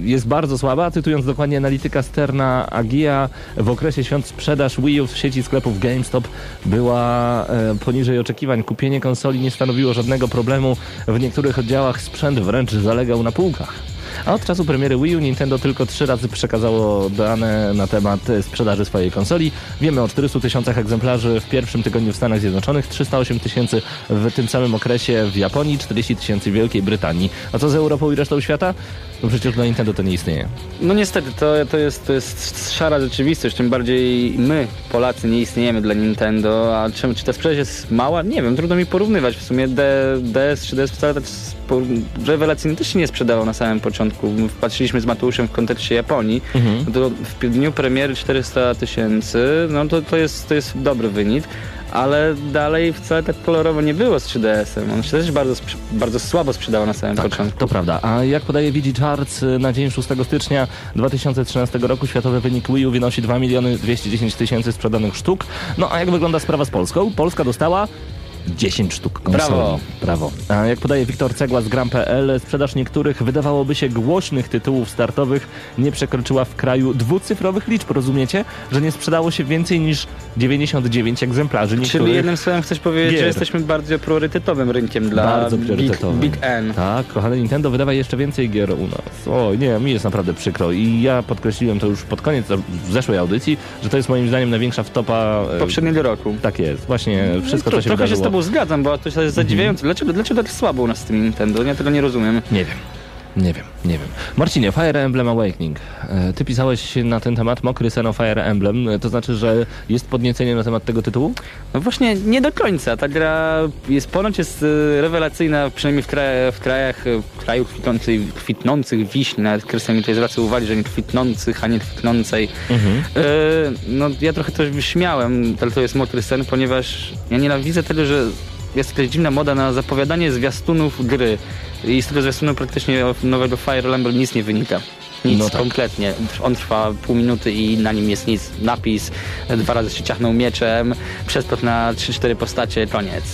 jest bardzo słaba. Cytując dokładnie analityka Sterna Agia, w okresie świąt sprzedaż Wii U w sieci sklepów GameStop była e, poniżej oczekiwań. Kupienie konsoli nie stanowiło żadnego problemu. W niektórych oddziałach sprzęt wręcz zalegał na półkach. A od czasu premiery Wii U Nintendo tylko trzy razy przekazało dane na temat e, sprzedaży swojej konsoli. Wiemy o 400 tysiącach egzemplarzy w pierwszym tygodniu w Stanach Zjednoczonych, 308 tysięcy w tym samym okresie w Japonii, 40 tysięcy w Wielkiej Brytanii. A co z Europą i resztą świata? No przecież dla Nintendo to nie istnieje. No niestety, to, to, jest, to jest szara rzeczywistość, tym bardziej my, Polacy, nie istniejemy dla Nintendo, a czy ta sprzedaż jest mała? Nie wiem, trudno mi porównywać. W sumie DS czy DS wcale tak rewelacyjnie też się nie sprzedało na samym początku. My Patrzyliśmy z Mateuszem w kontekście Japonii, Mhm. no to w dniu premiery 400 tysięcy, no to, to, jest, to jest dobry wynik. Ale dalej wcale tak kolorowo nie było z 3DS-em. On się też bardzo, bardzo słabo sprzedawał na samym początku. To prawda. A jak podaje VG Charts y, na dzień 6 stycznia 2013 roku światowy wynik Wii U wynosi 2 miliony 210 tysięcy sprzedanych sztuk. No a jak wygląda sprawa z Polską? Polska dostała 10 sztuk konsoli. Brawo. Brawo. A jak podaje Wiktor Cegła z Gram.pl, sprzedaż niektórych wydawałoby się głośnych tytułów startowych nie przekroczyła w kraju dwucyfrowych liczb. Rozumiecie, że nie sprzedało się więcej niż 99 egzemplarzy niektórych Czyli jednym słowem chcesz powiedzieć, gier. że jesteśmy bardziej priorytetowym rynkiem dla Bardzo big, priorytetowym. big N. Tak, kochane Nintendo wydawa jeszcze więcej gier u nas. O nie, mi jest naprawdę przykro i ja podkreśliłem to już pod koniec w zeszłej audycji, że to jest moim zdaniem największa wtopa... e, Poprzedniego roku. Tak jest, właśnie wszystko Tro- co się wydarzyło. Tobą zgadzam, bo to jest zadziwiające. Dlaczego, dlaczego tak słabo u nas z tym Nintendo? Ja tego nie rozumiem. Nie wiem. Nie wiem, nie wiem. Marcinie, Fire Emblem Awakening. E, Ty pisałeś na ten temat Mokry sen o Fire Emblem. E, To znaczy, że jest podniecenie na temat tego tytułu? No właśnie nie do końca. Ta gra jest ponoć jest e, rewelacyjna, przynajmniej w, kraje, w krajach, w kraju kwitnących, kwitnących wiśni. Nawet Krystian mi tutaj zwraca uwagę, że nie kwitnących, a nie kwitnącej. E, no ja trochę też wyśmiałem, ale to jest mokry sen, ponieważ ja nienawidzę tego, że jest jakaś dziwna moda na zapowiadanie zwiastunów gry. I z tego zwiastunu praktycznie nowego Fire Emblem nic nie wynika. Nic, No tak. kompletnie. On trwa pół minuty i na nim jest nic. Napis, dwa razy się ciachnął mieczem, przeskok na 3-4 postacie, koniec.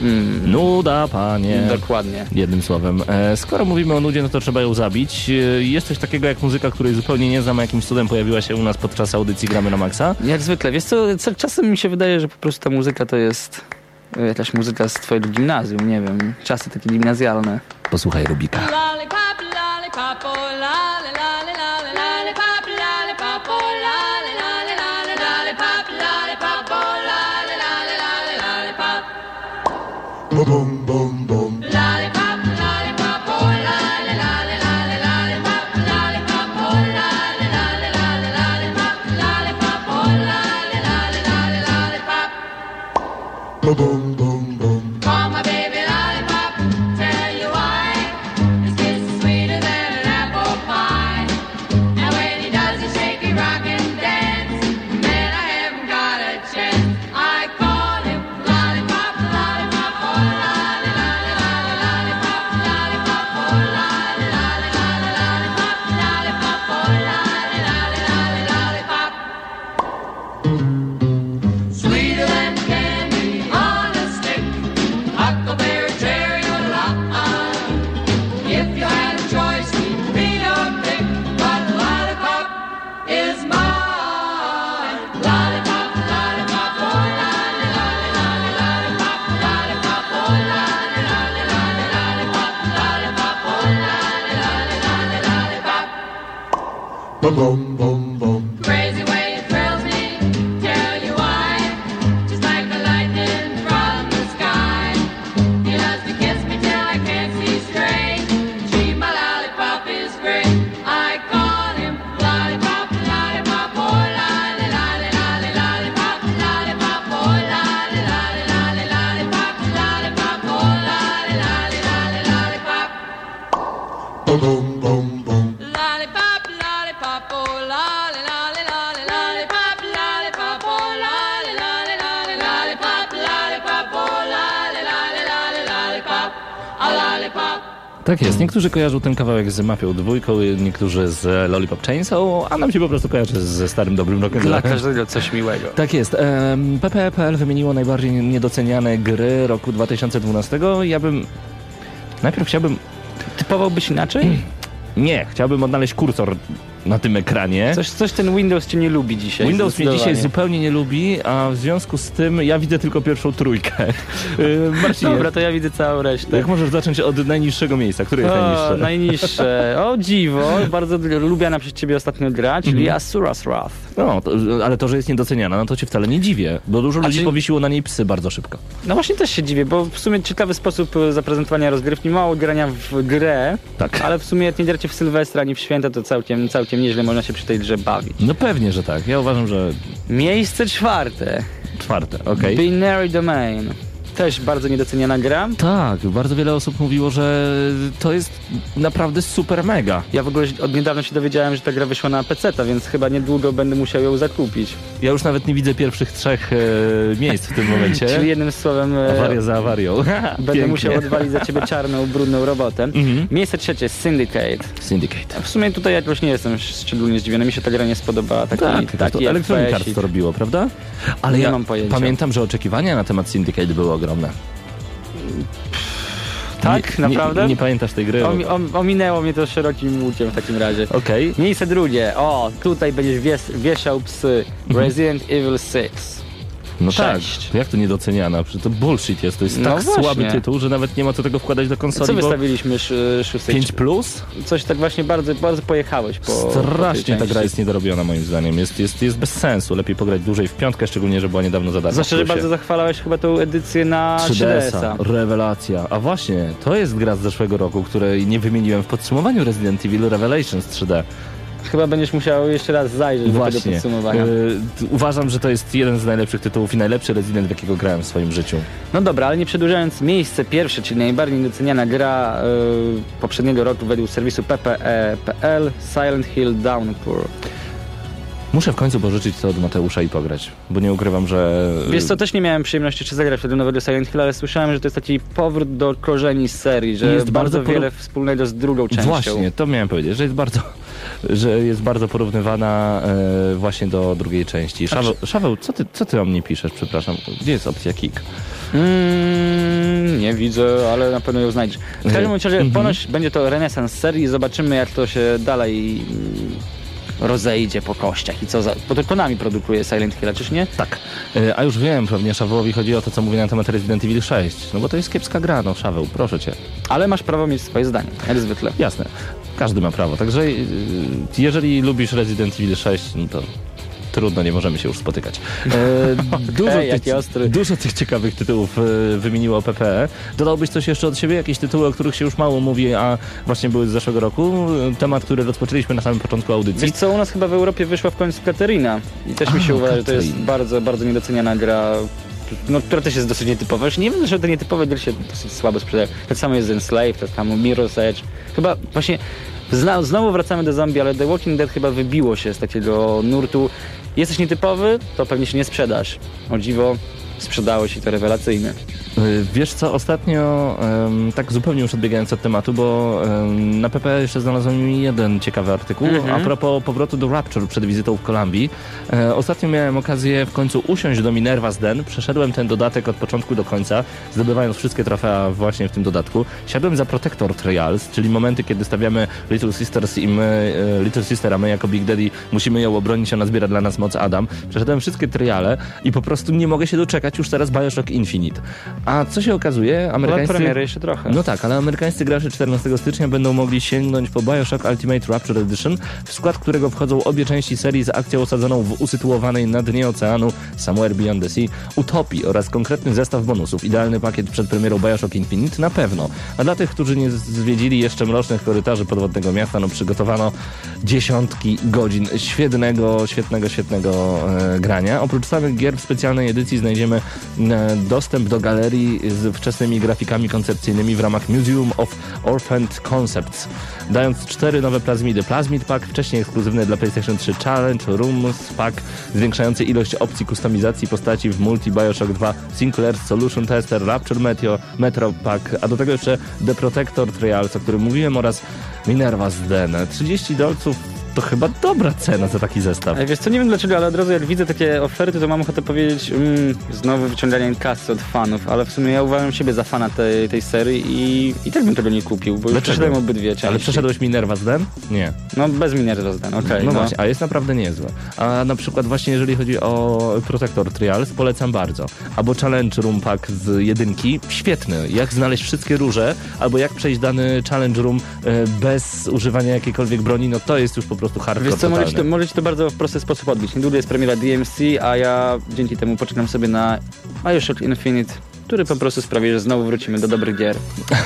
Mm, Nuda, panie. Dokładnie. Jednym słowem. E, skoro mówimy o nudzie, no to trzeba ją zabić. E, jest coś takiego jak muzyka, której zupełnie nie znam, a jakimś cudem pojawiła się u nas podczas audycji Gramy na Maxa. Jak zwykle. Wiesz co, czasem mi się wydaje, że po prostu ta muzyka to jest jakaś muzyka z twojego gimnazjum, nie wiem. Czasy takie gimnazjalne. Posłuchaj Rubika. Lollipop, Tak jest, niektórzy kojarzą ten kawałek z Mafią dwójką, niektórzy z Lollipop Chainsaw, a nam się po prostu kojarzy ze starym dobrym rokiem. Dla każdego coś miłego. Tak jest. Em, PPE.pl wymieniło najbardziej niedoceniane gry roku 2012. Ja bym... Najpierw chciałbym... Typowałbyś inaczej? Nie, chciałbym odnaleźć kursor na tym ekranie. Coś, coś ten Windows cię nie lubi dzisiaj. Windows mnie dzisiaj zupełnie nie lubi, a w związku z tym ja widzę tylko pierwszą trójkę. Yy, Marcinie, Dobra, to ja widzę całą resztę. jak możesz zacząć od najniższego miejsca? Które jest O, najniższe? najniższe. O dziwo, bardzo lubiana przez ciebie ostatnio gra, czyli Mhm. Asura's Wrath. No, to, ale to, że jest niedoceniana, no to cię wcale nie dziwię, bo dużo ludzi czy- powiesiło na niej psy bardzo szybko. No właśnie też się dziwię, bo w sumie ciekawy sposób e, zaprezentowania rozgrywki, mało grania w grę, Tak. ale w sumie jak nie gracie w Sylwestra ani w święta, to całkiem, całkiem nieźle można się przy tej grze bawić. No pewnie, że tak. Ja uważam, że Miejsce czwarte. czwarte, okej. Binary Domain. Też bardzo niedoceniana gra. Tak, bardzo wiele osób mówiło, że to jest naprawdę super mega. Ja w ogóle od niedawna się dowiedziałem, że ta gra wyszła na PC, więc chyba niedługo będę musiał ją zakupić. Ja już nawet nie widzę pierwszych trzech e, miejsc w tym momencie. Czyli jednym słowem e, Awaria za awarią. będę Pięknie. musiał odwalić za ciebie czarną, brudną robotę. Mhm. Miejsce trzecie Syndicate. Syndicate. W sumie tutaj jakoś nie jestem szczególnie zdziwiony, mi się ta gra nie spodobała. Taki, Tak, to taki Electronic FPS-ik. Arts to robiło, prawda? Ale Nie ja mam pojęcia. pamiętam, że oczekiwania na temat Syndicate były ogromne. Tak? Nie- Naprawdę? Nie, nie pamiętasz tej gry? Om, ominęło mnie to szerokim łukiem w takim razie. Okej. Miejsce drugie. O, tutaj będziesz wies, wieszał psy. Resident Evil 6. No tak. Sześć. Jak to niedoceniana? Przecież to bullshit jest. To jest No tak właśnie. słaby tytuł, że nawet nie ma co tego wkładać do konsoli, Co wystawiliśmy sz, szóstej? 5 plus? Coś tak właśnie bardzo, bardzo pojechałeś po po Strasznie ta części. gra jest niedorobiona moim zdaniem. Jest, jest, jest bez sensu. Lepiej pograć dłużej w piątkę, szczególnie, że była niedawno za darmo. Zwłaszcza, że bardzo zachwalałeś chyba tą edycję na 3DS-a. 3DS-a. Rewelacja. A właśnie, to jest gra z zeszłego roku, której nie wymieniłem w podsumowaniu Resident Evil Revelations 3D. Chyba będziesz musiał jeszcze raz zajrzeć do tego Właśnie. podsumowania. Y, uważam, że to jest jeden z najlepszych tytułów i najlepszy Resident, w jakiego grałem w swoim życiu. No dobra, ale nie przedłużając, miejsce pierwsze, czyli najbardziej doceniana gra y, poprzedniego roku według serwisu PPE.pl Silent Hill Downpour. Muszę w końcu pożyczyć to od Mateusza i pograć, bo nie ukrywam, że... Wiesz co, też nie miałem przyjemności jeszcze zagrać wtedy nowego Silent Hill, ale słyszałem, że to jest taki powrót do korzeni serii, że Jest bardzo, bardzo wiele wspólnego z drugą częścią. Właśnie, to miałem powiedzieć, że jest bardzo, że jest bardzo porównywana e, właśnie do drugiej części. Szaweł, Szaweł co, ty, co ty o mnie piszesz, przepraszam? Gdzie jest opcja kick? Mm, nie widzę, ale na pewno ją znajdziesz. W każdym razie Mhm. ponoć będzie to renesans serii i zobaczymy jak to się dalej mm, rozejdzie po kościach i co za... Bo to Konami produkuje Silent Hill, czyż nie? Tak. E, a już wiem, pewnie Szawełowi chodzi o to, co mówi na temat Resident Evil 6. No bo to jest kiepska gra, no Szaweł, proszę cię. Ale masz prawo mieć swoje zdanie, jak zwykle. Jasne, każdy ma prawo. Także y, jeżeli lubisz Resident Evil 6, no to trudno, nie możemy się już spotykać. E, dużo, tych, dużo tych ciekawych tytułów e, wymieniło PPE. Dodałbyś coś jeszcze od siebie? Jakieś tytuły, o których się już mało mówi, a właśnie były z zeszłego roku? Temat, który rozpoczęliśmy na samym początku audycji. Wiesz co, u nas chyba w Europie wyszła w końcu Katerina i też mi się uważa, że to jest bardzo, bardzo niedoceniana gra, no, która też jest dosyć nietypowa. Już nie wiem, że te nietypowe gry się dosyć słabo sprzedają. Tak samo jest Enslave, tak samo Mirror's Edge. Chyba właśnie znowu wracamy do zombie, ale The Walking Dead chyba wybiło się z takiego nurtu. Jesteś nietypowy, to pewnie się nie sprzedasz. O dziwo, sprzedało się to rewelacyjnie. Y, Wiesz co, ostatnio, tak zupełnie już odbiegając od tematu, bo na PP jeszcze znalazłem jeden ciekawy artykuł Mhm. a propos powrotu do Rapture przed wizytą w Kolumbii. E, ostatnio miałem okazję w końcu usiąść do Minerva's Den, przeszedłem ten dodatek od początku do końca, zdobywając wszystkie trofea właśnie w tym dodatku. Siadłem za Protector Trials, czyli momenty, kiedy stawiamy Little Sisters i my, e, Little Sister, a my jako Big Daddy musimy ją obronić, ona zbiera dla nas moc Adam. Przeszedłem wszystkie triale i po prostu nie mogę się doczekać, czekać już teraz Bioshock Infinite. A co się okazuje, Ale amerykańscy... premiery jeszcze trochę. No tak, ale amerykańscy gracze 14 stycznia będą mogli sięgnąć po Bioshock Ultimate Rapture Edition, w skład którego wchodzą obie części serii z akcją osadzoną w usytuowanej na dnie oceanu Somewhere Beyond the Sea utopii oraz konkretny zestaw bonusów. Idealny pakiet przed premierą Bioshock Infinite na pewno. A dla tych, którzy nie zwiedzili jeszcze mrocznych korytarzy podwodnego miasta, no przygotowano dziesiątki godzin świetnego, świetnego, świetnego e, grania. Oprócz samych gier w specjalnej edycji znajdziemy e, dostęp do galerii z wczesnymi grafikami koncepcyjnymi w ramach Museum of Orphaned Concepts, dając cztery nowe plazmidy. Plasmid Pack, wcześniej ekskluzywny dla PlayStation 3 Challenge Rooms Pack, zwiększający ilość opcji kustomizacji postaci w multi Bioshock 2 Sinclair Solution Tester, Rapture Meteo, Metro Pack, a do tego jeszcze The Protector Trials, o którym mówiłem, oraz Minerva's Den. 30 dolców to chyba dobra cena za taki zestaw. Ej, Wiesz co, nie wiem dlaczego, ale od razu jak widzę takie oferty, to mam ochotę powiedzieć mm, znowu wyciąganie kasy od fanów, ale w sumie ja uważam siebie za fana tej, tej serii i, i tak bym tego nie kupił, bo już przeszedłem obydwie części. Ale przeszedłeś Minerva's Den? Nie. No bez Minerva Den, okej. no, właśnie, a jest naprawdę niezłe. A na przykład właśnie jeżeli chodzi o Protector Trials, polecam bardzo. Albo Challenge Room Pack z jedynki, świetny. Jak znaleźć wszystkie róże, albo jak przejść dany Challenge Room e, bez używania jakiejkolwiek broni, no to jest już po prostu hardcore Wiesz co, może ci, to, totalny. może ci to bardzo w prosty sposób odbić. Niedługo jest premiera DMC, a ja dzięki temu poczekam sobie na Bioshock Infinite, który po prostu sprawi, że znowu wrócimy do dobrych gier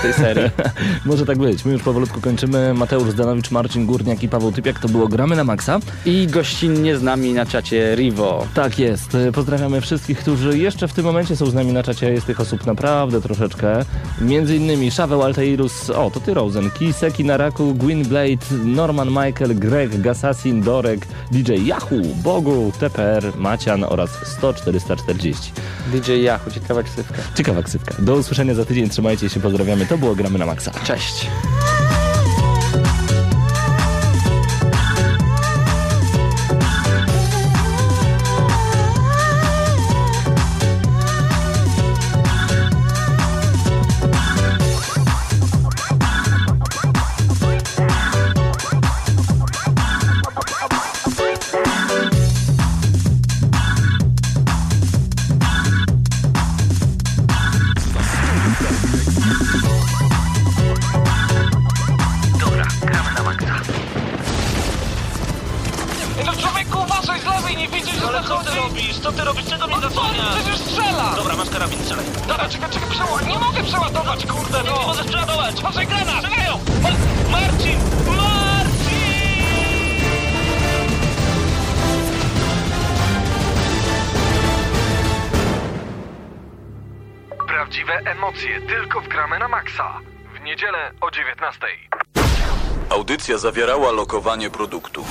tej serii. Może tak być. My już powolutku kończymy. Mateusz Zdanowicz, Marcin Górniak i Paweł Typiak. To było Gramy na Maxa. I gościnnie z nami na czacie Rivo. Tak jest. Pozdrawiamy wszystkich, którzy jeszcze w tym momencie są z nami na czacie. Jest tych osób naprawdę troszeczkę. Między innymi Szaweł Altairus, o to ty Rosen, Kiseki Naraku, Gwyn Blade, Norman Michael, Greg, Gassassin, Dorek, DJ Yahoo, Bogu, TPR, Macian oraz 100-440. DJ Yahoo, ciekawa ksywka. Ciekawa ksywka. Do usłyszenia za tydzień. Trzymajcie się, pozdrawiamy. To było Gramy na Maxa. Cześć. Zawierała lokowanie produktu.